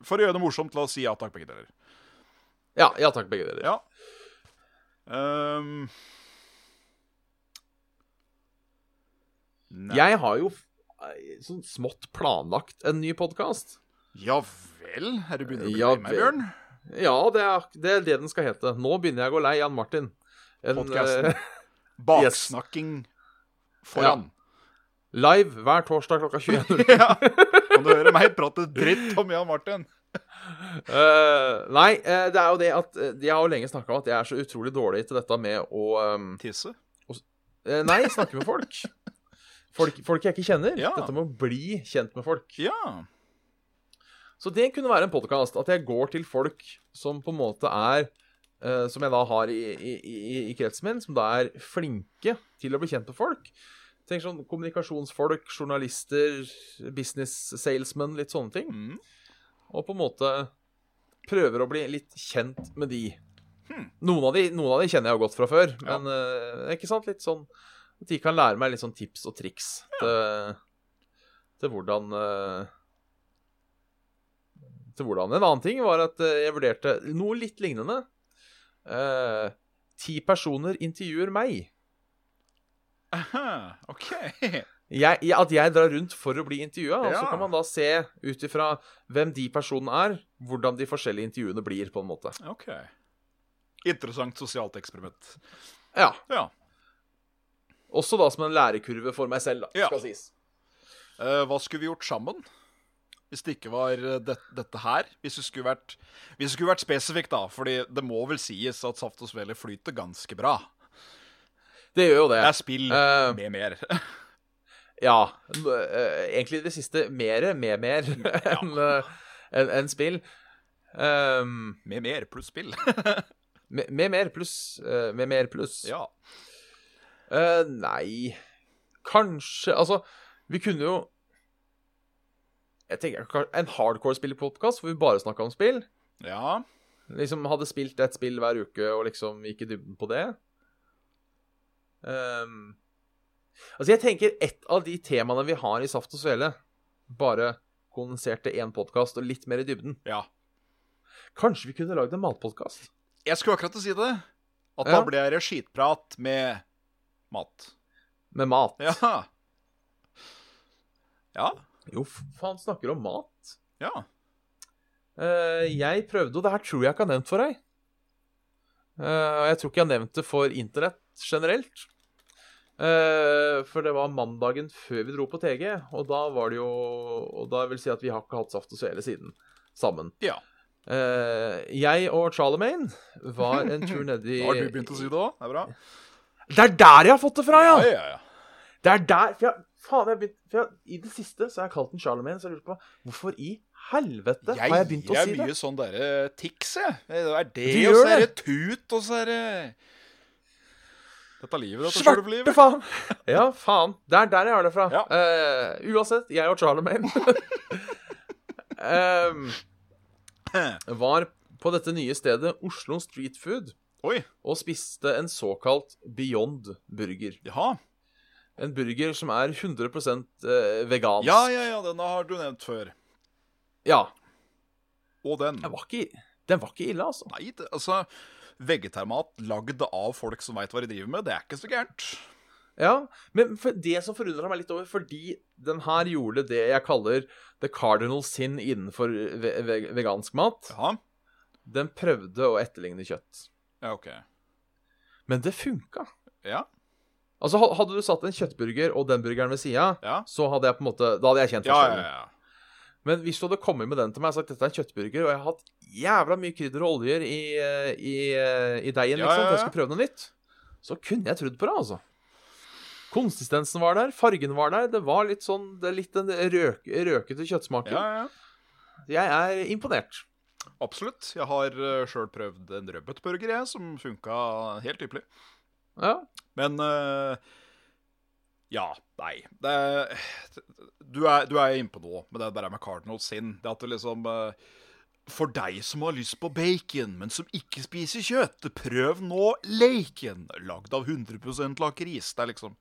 for å gjøre det morsomt, la oss si ja takk, begge deler. Ja, ja takk, begge deler. Ja. Um... Jeg har jo sånn smått planlagt en ny podkast. Ja vel? Er du begynner å bli Ja vel. Bjørn? Ja, det er, det er det den skal hete. Nå begynner jeg å gå lei Jan Martin. Podkasten. Eh, Baksnakking foran. live hver torsdag klokka 21.00. Ja. Kan du høre meg prate dritt om Jan Martin? uh, nei, eh, det er jo det at Jeg har jo lenge snakka om at jeg er så utrolig dårlig til dette med å um, Tisse? eh, Nei, snakke med folk. folk. Folk jeg ikke kjenner. Ja. Dette med å bli kjent med folk. Ja. Så det kunne være en podkast. At jeg går til folk som på en måte er uh, som jeg da har i, i, i, i kretsen min, som da er flinke til å bli kjent med folk. Tenk sånn Kommunikasjonsfolk, journalister, business salesmen, litt sånne ting. Mm. Og på en måte prøver å bli litt kjent med de. Noen, av de noen av de kjenner jeg jo godt fra før, Hmm. Ja. men uh, ikke sant? Litt sånn At de kan lære meg litt sånn tips og triks til, til hvordan eh, Til hvordan En annen ting var at eh, jeg vurderte noe litt lignende. Eh, ti personer intervjuer meg. Aha, OK. jeg, at jeg drar rundt for å bli intervjua, og så kan man da se ut ifra hvem de personene er, hvordan de forskjellige intervjuene blir, på en måte. ok. Interessant sosialt eksperiment. Ja. Ja. Også da som en lærekurve for meg selv, da, Ja. skal sies. Uh, hva skulle vi gjort sammen? Hvis det ikke var eh, det, dette her? Hvis det skulle vært, hvis det skulle vært spesifikt, da. Fordi det må vel sies at Saft og Svele flyter ganske bra. Det gjør jo det. Det er spill uh, med mer. Ja. eh, egentlig det siste mere med mer enn uh, en, en spill. Um, med mer pluss spill. med, med mer pluss. med mer pluss. ja. Nei Kanskje Altså, vi kunne jo Jeg tenker En hardcore spillepodkast hvor vi bare snakka om spill. Ja. Liksom hadde spilt ett spill hver uke og liksom gikk i dybden på det. Um, altså, jeg tenker et av de temaene vi har i Saft og Svele, bare kondensert til én podkast og litt mer i dybden. ja. Kanskje vi kunne lagd en matpodkast? Jeg skulle akkurat til å si det. At Ja. da blir det skitprat med mat. Med mat. Ja. Ja. Jo, faen, snakker om mat. Ja. Uh, jeg prøvde, og det her tror jeg ikke har nevnt for deg. Og jeg tror ikke jeg har nevnt det for internett generelt. Uh, for det var mandagen før vi dro på TG, og da var det jo Og da vil si at vi har ikke hatt Saft og Svele siden sammen. Ja. Jeg og Charlemagne var en tur nedi Da har du begynt å si det òg. Det er bra. Det er der jeg har fått det fra, ja! ja, ja. Det er der For jeg, faen, jeg begynt, jeg, I det siste så har jeg kalt den Charlemagne, så jeg lurer på hvorfor i helvete har jeg begynt å si det? Jeg er mye sånn derre tics, jeg. Det er det, Du og så er det. tut, og så er det Dette livet, dette Svarte faen! Ja, faen. Det er der jeg har det fra. Ja. Uh, uansett, jeg og Charlemagne Em, var på dette nye stedet Oslo Street Food Oi. og spiste en såkalt Beyond burger. Jaha. En burger som er 100 eh, vegansk. Ja, ja, ja, denne har du nevnt før. Ja. Og den. Den var ikke, den var ikke ille, altså. Nei, det, altså Vegetarmat lagd av folk som veit hva de driver med, det er ikke så gærent. Ja, men det som forundra meg litt over, fordi den her gjorde det jeg kaller the cardinal sin innenfor ve ve vegansk mat. Ja. Den prøvde å etterligne kjøtt. Ja, OK. Men det funka. Ja. Altså, Hadde du satt en kjøttburger og den burgeren ved sida, Ja. så hadde jeg på en måte Da hadde jeg kjent Ja, ja, ja. Men hvis du hadde kommet med den til meg og sagt dette er en kjøttburger, og jeg har hatt jævla mye krydder og oljer i, eh, i, eh, i deigen, Ja, liksom, ja, jeg skulle prøve noe nytt, så kunne jeg trodd på det, altså. Konsistensen var der, fargen var der. Det var litt sånn Det er litt den røk, røkete kjøttsmaken. ja, ja. Jeg er imponert. Absolutt. Jeg har uh, sjøl prøvd en rødbetburger, jeg, som funka helt ypperlig. Ja. Men uh, Ja, nei. Det, du, er, du er inne på noe med det der med Cardinal Sin. Det at det liksom uh, For deg som har lyst på bacon, men som ikke spiser kjøtt, prøv nå Laken, lagd av 100 lakris. Det er liksom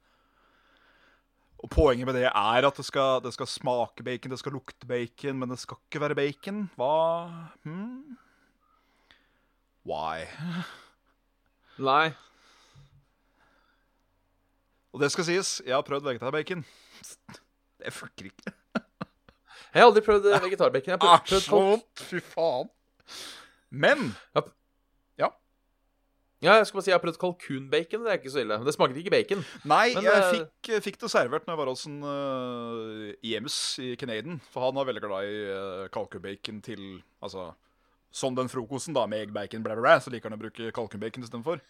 Og Poenget med det er at det skal, det skal smake bacon, det skal lukte bacon, men det skal ikke være bacon. Hva hmm? Why? Nei. Og det skal sies, jeg har prøvd vegetarbacon. Det funker ikke. Jeg har aldri prøvd eh, vegetarbacon. Jeg har prøvd, prøvd vondt! Fy faen. Men Ja, Ja, jeg skal bare si jeg har prøvd kalkunbacon. Det er ikke så ille. Det smaker ikke bacon. Nei, Men, jeg eh, fikk, fikk det servert når jeg var hos en uh, Jems i Canadian. For han var veldig glad i uh, kalkunbacon til Altså som den frokosten, da, med egg, bacon, blæ, blæ, blæ, Så liker han å bruke kalkunbacon istedenfor.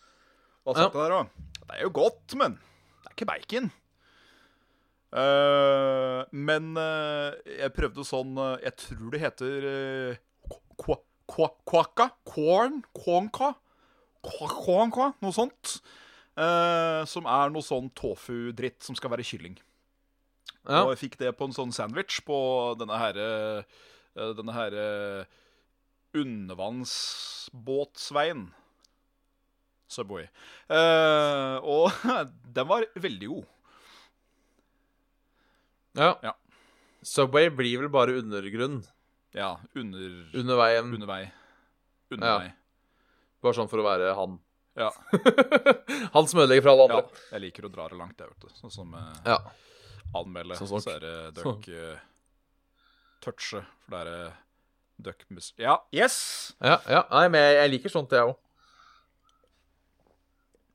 Og Ja. ja. det der også. Det er jo godt, men det er ikke bacon. Uh, men uh, jeg prøvde sånn uh, Jeg tror det heter Quaka? Corn? Quonka? Huanghua, noe sånt. som er noe sånn tofu-dritt som skal være kylling. Ja. Og jeg fikk det på en sånn sandwich på denne herre Denne herre undervannsbåtsveien. Subway. Uh, og den var veldig god. ja. Ja. Subway blir vel bare undergrunn Ja, under, under veien. under vei. Under Ja. vei. Bare sånn for å være han. Ja. han som ødelegger for alle ja. andre. Jeg liker å dra det langt, jeg, vet du. Sånn som eh, Ja. anmelde. Sånn Så som- er det duck uh, touche, for det er eh, duck. Ja, yes! Ja, ja. Nei, men jeg, jeg liker sånt, jeg òg.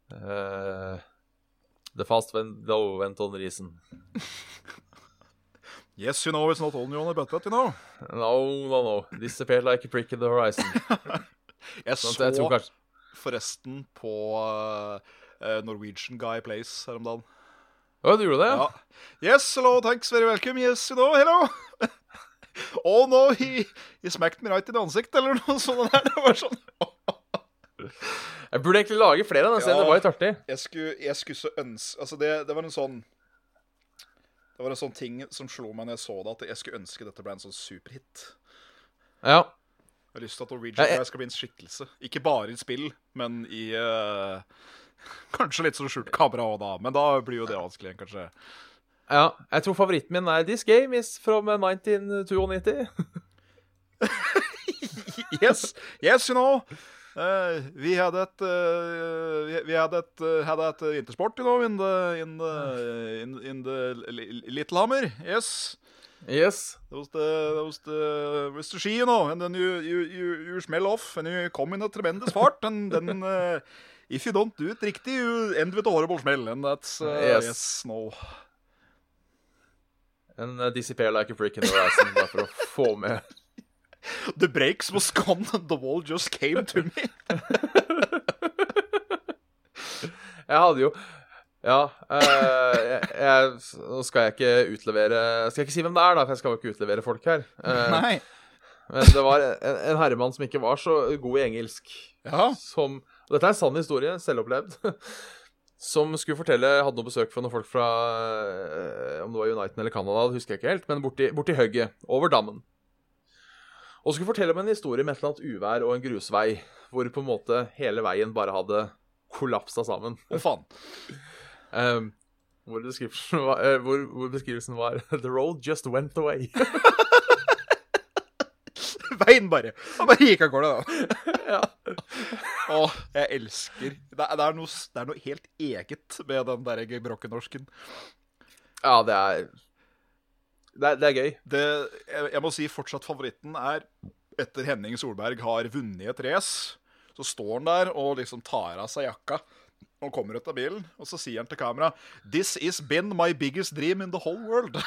The fast went, low went on reason. Yes, you know it's not only on the butt, but you know. No, no, no. Disappeared like a prick in the horizon. Jeg Sånn, så jeg kanskje forresten på uh, Norwegian Guy Place her om dagen. Å, du gjorde det? Ja. Yes, hello, thanks, very welcome. Yes, you know, hello. oh no, he, he smacked me right in ansikt, eller noe sånt der. Det var sånn. Jeg burde egentlig lage flere av den. Ja. Det var litt artig. Jeg skulle, jeg skulle så ønske Altså, det, det var en sånn Det var en sånn ting som slo meg når jeg så det, at jeg skulle ønske dette ble en sånn superhit. Ja. Jeg har lyst til at Norwegian jeg- Guy skal bli en skikkelse. Ikke bare i spill, men i uh, Kanskje litt sånn skjult kamera òg, da. Men da blir jo det vanskelig igjen, kanskje. ja. Jeg tror favoritten min er This game is from 1992. Yes, yes, you know. Uh, vi hadde et uh, vi, vi hadde et, uh, hadde et vintersport, you know, in the, in the, in, in the Li- Littlehammer. Yes. Yes. That was the, that was the, was the ski, you know, and then you, you, you, you smell off, and you come in a tremendous fart, and then uh, if you don't do it riktig, you end with a horrible smell, and that's, uh, Yes. yes, no. And uh, disappear like a brick in the horizon. Bare for å få med The brakes was gone, and the wall just came to me. Jeg hadde jo Ja. eh, jeg, jeg, nå skal jeg ikke utlevere Skal jeg ikke si hvem det er, da, for jeg skal jo ikke utlevere folk her. Eh, Nei. men det var en, en herremann som ikke var så god i engelsk. Ja. Som og Dette er en sann historie, selvopplevd. Som skulle fortelle Hadde noe besøk fra noen folk fra eh, Om det var Uniten eller Canada, det husker jeg ikke helt, men borti, borti hugget. Over dammen. Og skulle fortelle om en historie med et eller annet uvær og en grusvei, hvor på en måte hele veien bare hadde kollapsa sammen. Å, faen. Um, hvor, var, uh, hvor, hvor beskrivelsen var The road just went away. Veien bare. Han bare gikk av gårde, da. ja. Å, jeg elsker det er, det, er noe, det er noe helt eget med den der gebrokkenorsken. ja, det er Det er, det er gøy. Det, jeg, jeg må si fortsatt favoritten er etter Henning Solberg har vunnet et race. Så står han der og liksom tar av seg jakka og kommer ut av bilen. Og så sier han til kamera This is been my biggest dream in the whole world.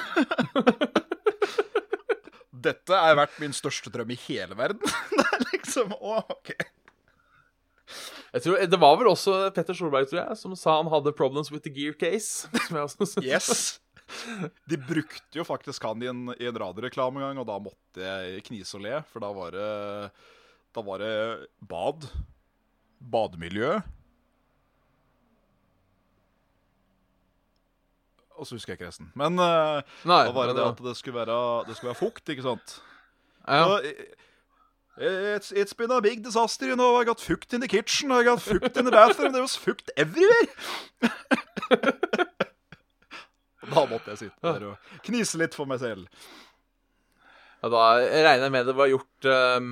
Dette er vært min største drøm i hele verden. Det er liksom Å, OK. Jeg tror, det var vel også Petter Solberg, tror jeg, som sa han hadde 'problems with the gear case'. Som jeg også synes. Yes. De brukte jo faktisk han i en, i en radioreklame en gang, og da måtte jeg knise og le, for da var det Da var det bad. Bademiljø. Og så husker jeg ikke resten. Men eh, Nei, da var det det at det skulle være, det skulle være fukt, ikke sant? ja. Eh, It's, it's been a big disaster, you know. I got fukt in the kitchen, I got fukt in the bathroom. There was fukt everywhere. da måtte jeg sitte der og knise litt for meg selv. ja, Da regner jeg med det var gjort um,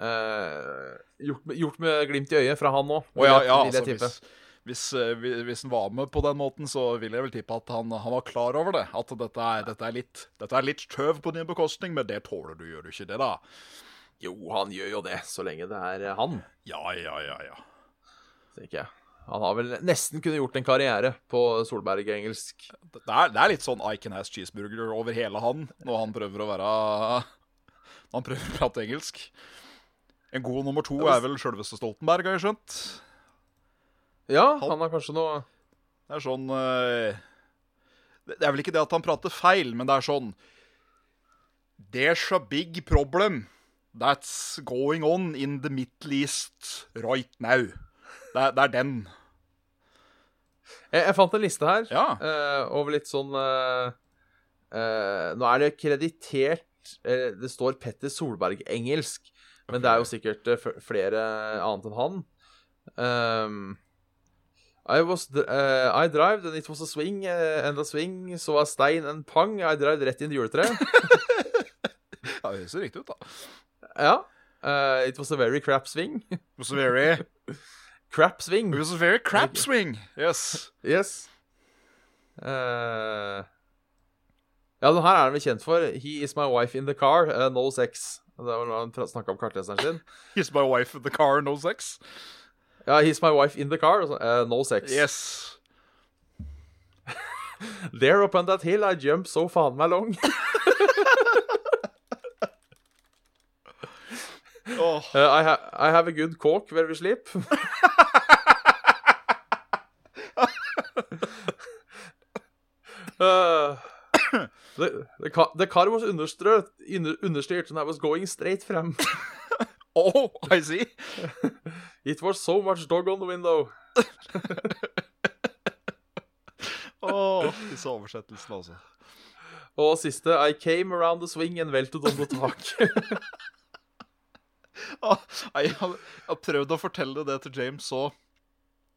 uh, gjort, med- gjort med glimt i øyet fra han òg. Oh, ja, ja, altså, hvis, hvis, eh, hvis han var med på den måten, så vil jeg vel tippe at han, han var klar over det. At dette er, dette er litt Dette er litt tøv på din bekostning, men det tåler du, gjør du ikke det, da? Jo, han gjør jo det, så lenge det er eh, han, Ja, ja, ja, ja. tenker jeg. Han har vel nesten kunne gjort en karriere på Solberg-engelsk. Det er, det er litt sånn I can has cheeseburger over hele han når han prøver å være Når han prøver å prate engelsk. En god nummer to er vel sjølveste Stoltenberg, har jeg skjønt. Ja, han har kanskje noe Det er sånn eh, Det det er vel ikke det at han prater feil, men det er sånn There's a big problem that's going on in the Middle East right now. Det er, det er den. Jeg, jeg fant en liste her Ja. uh, over litt sånn uh, uh, Nå er det kreditert Det står Petter Solberg engelsk, men det er jo sikkert flere annet enn han. Um, I was I drived and it was a swing and a swing, så a stein and pang. I drived rett inn i juletreet. Ja, det ser riktig ut, da. ja. It was a very crap swing. It was very, crap swing. it was a very crap swing. Yes. Yes. Uh, ja, den her er han vel kjent for. He is my wife in the car, uh, no sex. Det var når han snakka om kartleseren sin. He's my wife in the car, no sex. Ja, he's my wife in the car, uh, no sex. Yes. There upon that hill I jump so faen meg long. Åh. Uh, I, ha I have a good coke where we sleep. uh, the, the, car, the car was understrøt, under, understeert and I was going straight frem. Oh, I see. It was so much dog on the window. oh, disse oversettelsene, altså. Og siste I came around the swing and velted on the tak. Ah, nei, Jeg har prøvd å fortelle det til James så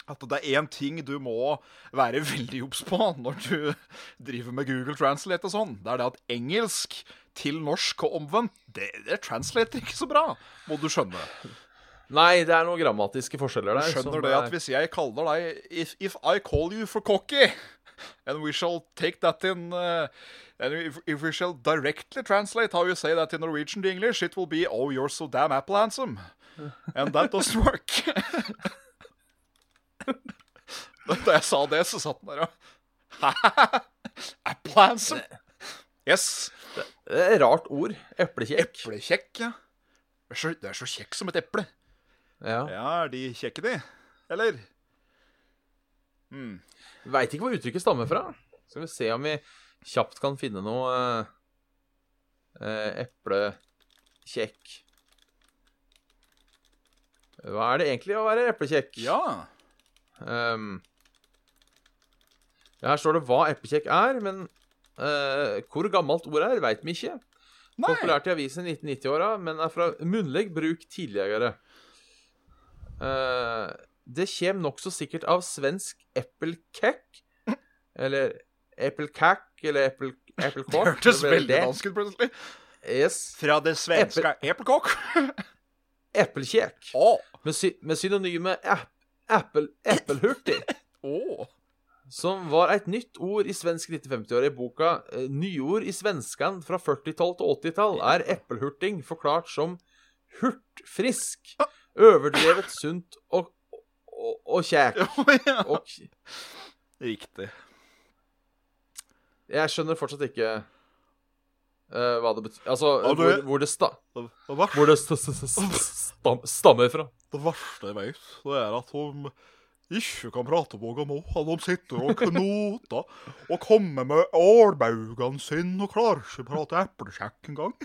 at det er én ting du må være veldig obs på når du driver med Google Translate og sånn. Det er det at engelsk til norsk og omvendt, det, det translater ikke så bra, må du skjønne. Nei, det er noen grammatiske forskjeller der. Skjønner som det at hvis jeg kaller deg if, if I call you for cocky, and we shall take that in uh, and if, if we shall directly translate how you say that in Norwegian to English, it will be oh, you're so damn apple handsome. And that doesn't work. da jeg sa det, så satt den der og Apple handsome? Yes. Det er et rart ord. Eplekjekk. Eplekjekk, ja. Du er, så, du er så kjekk som et eple. Ja. Ja, er de kjekke, de? Eller? Veit ikke hvor uttrykket stammer fra. Skal vi se om vi kjapt kan finne noe eh, eh, Eplekjekk. Hva er det egentlig å være eplekjekk? Ja. Um, her står det hva eplekjekk er, men uh, hvor gammelt ordet er, veit vi ikke. Nei. Populært i avisen i 1990-åra, men er fra munnlig bruk tidligere. Uh, det kommer nokså sikkert av svensk eplekekk, eller eplekakk, eller Apple, Det Cork. Det hørtes veldig dansk ut plutselig. Yes. Fra det svenske eplekokk. Eplekjekk. Oh. Med, sy med synonymet ep oh. Som var et nytt ord i svensk 1950-åra i boka eh, 'Nyord i svenskan fra 40-tall til 80-tall' er eppelhurting forklart som hurtfrisk, overdrevet sunt og, og, og kjæk. ja. Og Riktig. Jeg skjønner fortsatt ikke uh, hva det betyr Altså, du- hvor, hvor det, sta Det, det, hvor det st st st stammer fra. det verste jeg vet, det er at hun ikke kan prate noe nå. At de sitter og knoter og kommer med ålbaugene sine og klarer ikke å prate eplekjekk engang.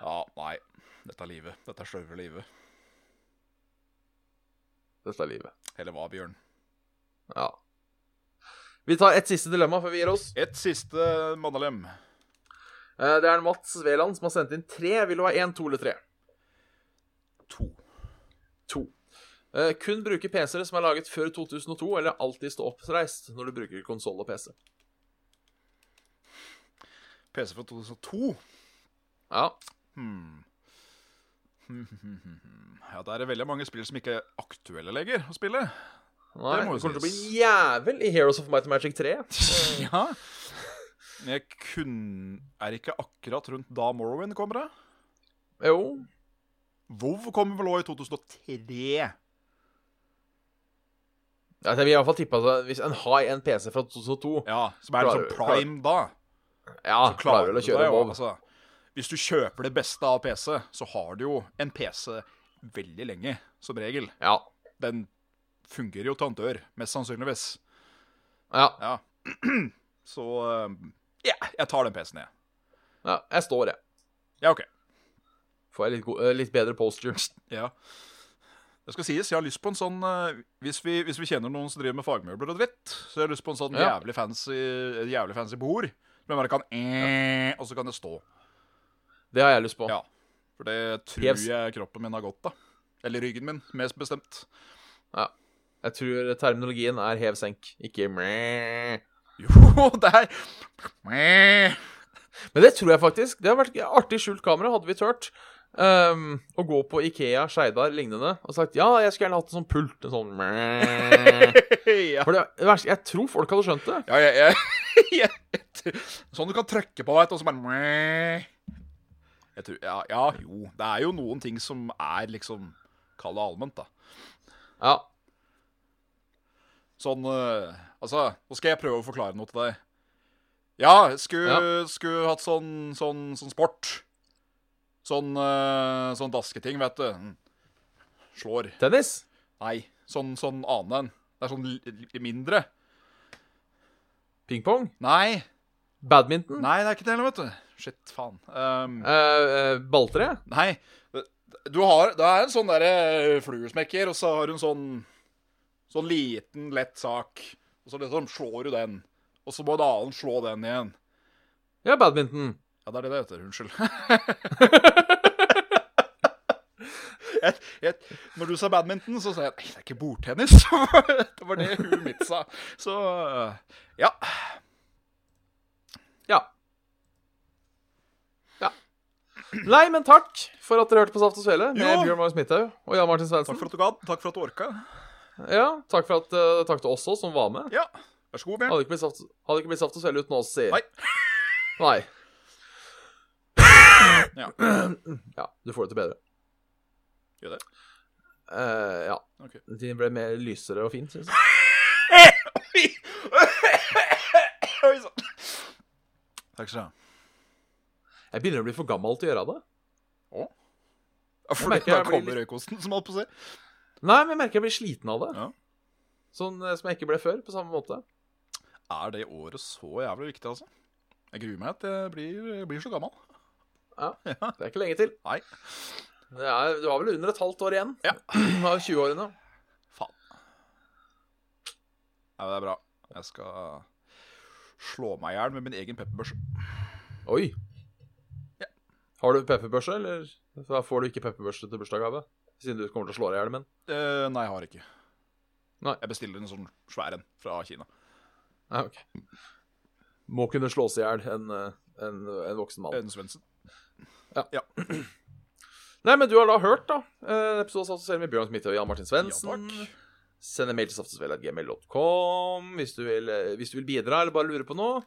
Ja, nei. Dette er livet. Dette er sløve livet. Dette er livet. Eller hva, Bjørn? Ja. Vi tar et siste dilemma før vi gir oss. Et siste mannelem. Eh, Det er Mats Veland som har sendt inn tre. Vil du ha én, to eller tre? To. To. Eh, kun bruke PC-er som er laget før 2002, eller alltid stå oppreist når du bruker konsoll og PC. PC fra 2002. Ja. Hmm. Ja, det er veldig mange spill som ikke er aktuelle lenger å spille. Nei, Det det kommer til å bli en jævel i Heroes of Might and Magic 3. Ja. Men jeg kun... Er ikke akkurat rundt da Morrowind kommer, det? Jo. WoW kommer vel òg i 2003. Ja, Jeg vil i hvert fall tippe at hvis en har en PC fra 2002 Ja, som er liksom Klarer- prime da. Ja, klarer du å kjøre WoW. Altså, hvis du kjøper det beste av PC, så har du jo en PC veldig lenge, som regel. Ja. Den fungerer jo dør, mest sannsynligvis. Ja. Ja. Så um, yeah, jeg tar den PC-en, jeg. ja. Jeg står, jeg. Ja, OK. får jeg litt, eh, litt bedre posture. Ja. Det skal sies, jeg har lyst på en sånn eh, hvis, vi, hvis vi kjenner noen som driver med fagmøbler og dritt, så jeg har lyst på en sånn Ja. jævlig fancy Jævlig fancy bord. Jeg bare kan ja. Og så kan det stå. Det har jeg lyst på. Ja. For det tror jeg kroppen min har godt av. Eller ryggen min, mest bestemt. Ja. Jeg tror terminologien er hev-senk, ikke mæ. Jo, det er Meh. Men det tror jeg faktisk. Det har vært artig skjult kamera, hadde vi turt. Um, å gå på Ikea, Skeidar, lignende, og sagt ja, jeg skulle gjerne hatt en sånn pult. En sånn mæ. ja. For det, verste, jeg tror folk hadde skjønt det. Ja, ja, jeg, Sånn du kan trykke på, veit du, og så bare tror, ja, ja, jo. Det er jo noen ting som er liksom Kall det allment, da. Ja. Sånn uh, Altså, nå skal jeg prøve å forklare noe til deg. Ja, skulle, skulle hatt sånn, sånn, sånn sport. Sånn, uh, sånn dasketing, vet du. Mm. Slår. Tennis? Nei, sånn, sånn annen en. Det er sånn mindre. Pingpong? Nei, Badminton? nei, det er ikke det heller, vet du. Shit, faen. Um, uh, uh, balltre? Nei, du har Det er en sånn derre fluesmekker, og så har hun sånn Sånn liten, lett sak. Og så liksom slår du den. Og så må en annen slå den igjen. Ja, badminton. Ja, det er det det heter. Unnskyld. jeg, jeg, når du sa badminton, så sa jeg nei, det er ikke bordtennis. det var det huet mitt sa. Så ja. Ja. Ja. Nei, men takk for at dere hørte på Saft og Svele med Jo. Bjørn Magnus Midthaug og Jan Martin Svendsen. Takk for at du gadd. Takk for at du orka. Ja, takk for at uh, Takk til oss også, som var med. Ja, vær så god, Bjørn. Hadde ikke blitt saft, hadde ikke blitt saft og svele uten oss, si. Nei. Nei. Ja. Ja, du får det til bedre. Gjør det. Uh, ja. Ok. Din ble mer lysere og fint, syns jeg. Oi sann. Takk skal du ha. Jeg begynner å bli for gammel til å gjøre det. Ja, Jeg For merker da kommer røykosten, som holdt på å si. Nei, men jeg merker jeg blir sliten av det. Ja. Sånn eh, som jeg ikke ble før, på samme måte. Er det året så jævlig viktig, altså? Jeg gruer meg til jeg blir, blir så gammel. Ja. Det er ikke lenge til. Nei. Det er, du har vel under et halvt år igjen Ja. av 20-årene. Faen. Ja, det er bra. Jeg skal slå meg i hjel med min egen pepperbørse. Oi. Ja. Har du pepperbørse, eller får du ikke pepperbørse til bursdagsgave? Siden du kommer til å slå deg i hjel med den? Eh, nei, jeg har ikke. Nei. Jeg bestiller en sånn svær en fra Kina. Nei, ok. Må kunne slås i hjel en, eh, en, en voksen mann. En Svendsen. Nei, men du har da hørt, da. En episode av med Bjørn Smithe og Jan Martin Svendsen. Ja, takk. Send en mail til saftosvel.gmail.com hvis, du vil, eh, hvis du vil bidra eller bare lure på noe.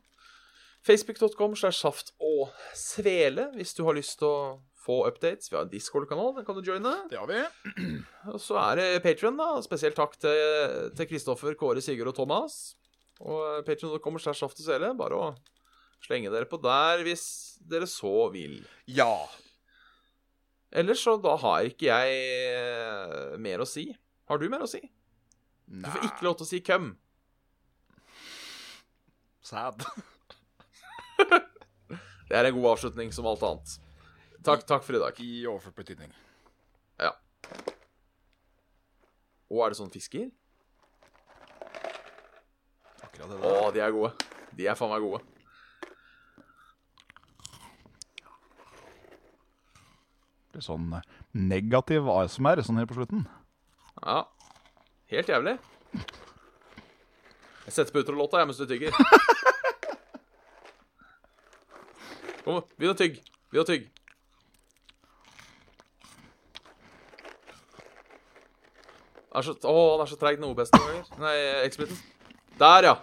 Facebook.com slash saft og svele hvis du har lyst til å få updates. Vi har en Discord-kanal, den kan du joine. Det har vi. Og så er det Patrion, da. Spesielt takk til Kristoffer, Kåre, Sigurd og Thomas. Og Patron.com slash saft og svele. Bare å slenge dere på der hvis dere så vil. Ja. Ellers så da har ikke jeg eh, mer å si. Har du mer å si? Nei. Du får ikke lov til å si køm. Sad. Det er en god avslutning som alt annet. Takk, takk for i dag. I overført betydning. Ja. Og er det sånn fisker? Akkurat det Å, der. de er gode. De er faen meg gode. Det er sånn eh, negativ ASMR sånn helt på slutten. Ja. Helt jævlig. Jeg setter på utrolåta jeg mens du tygger. Kom, begynn å tygge. Begynn å tygge. Er så, å, han er så treig den OBS-en Der, ja!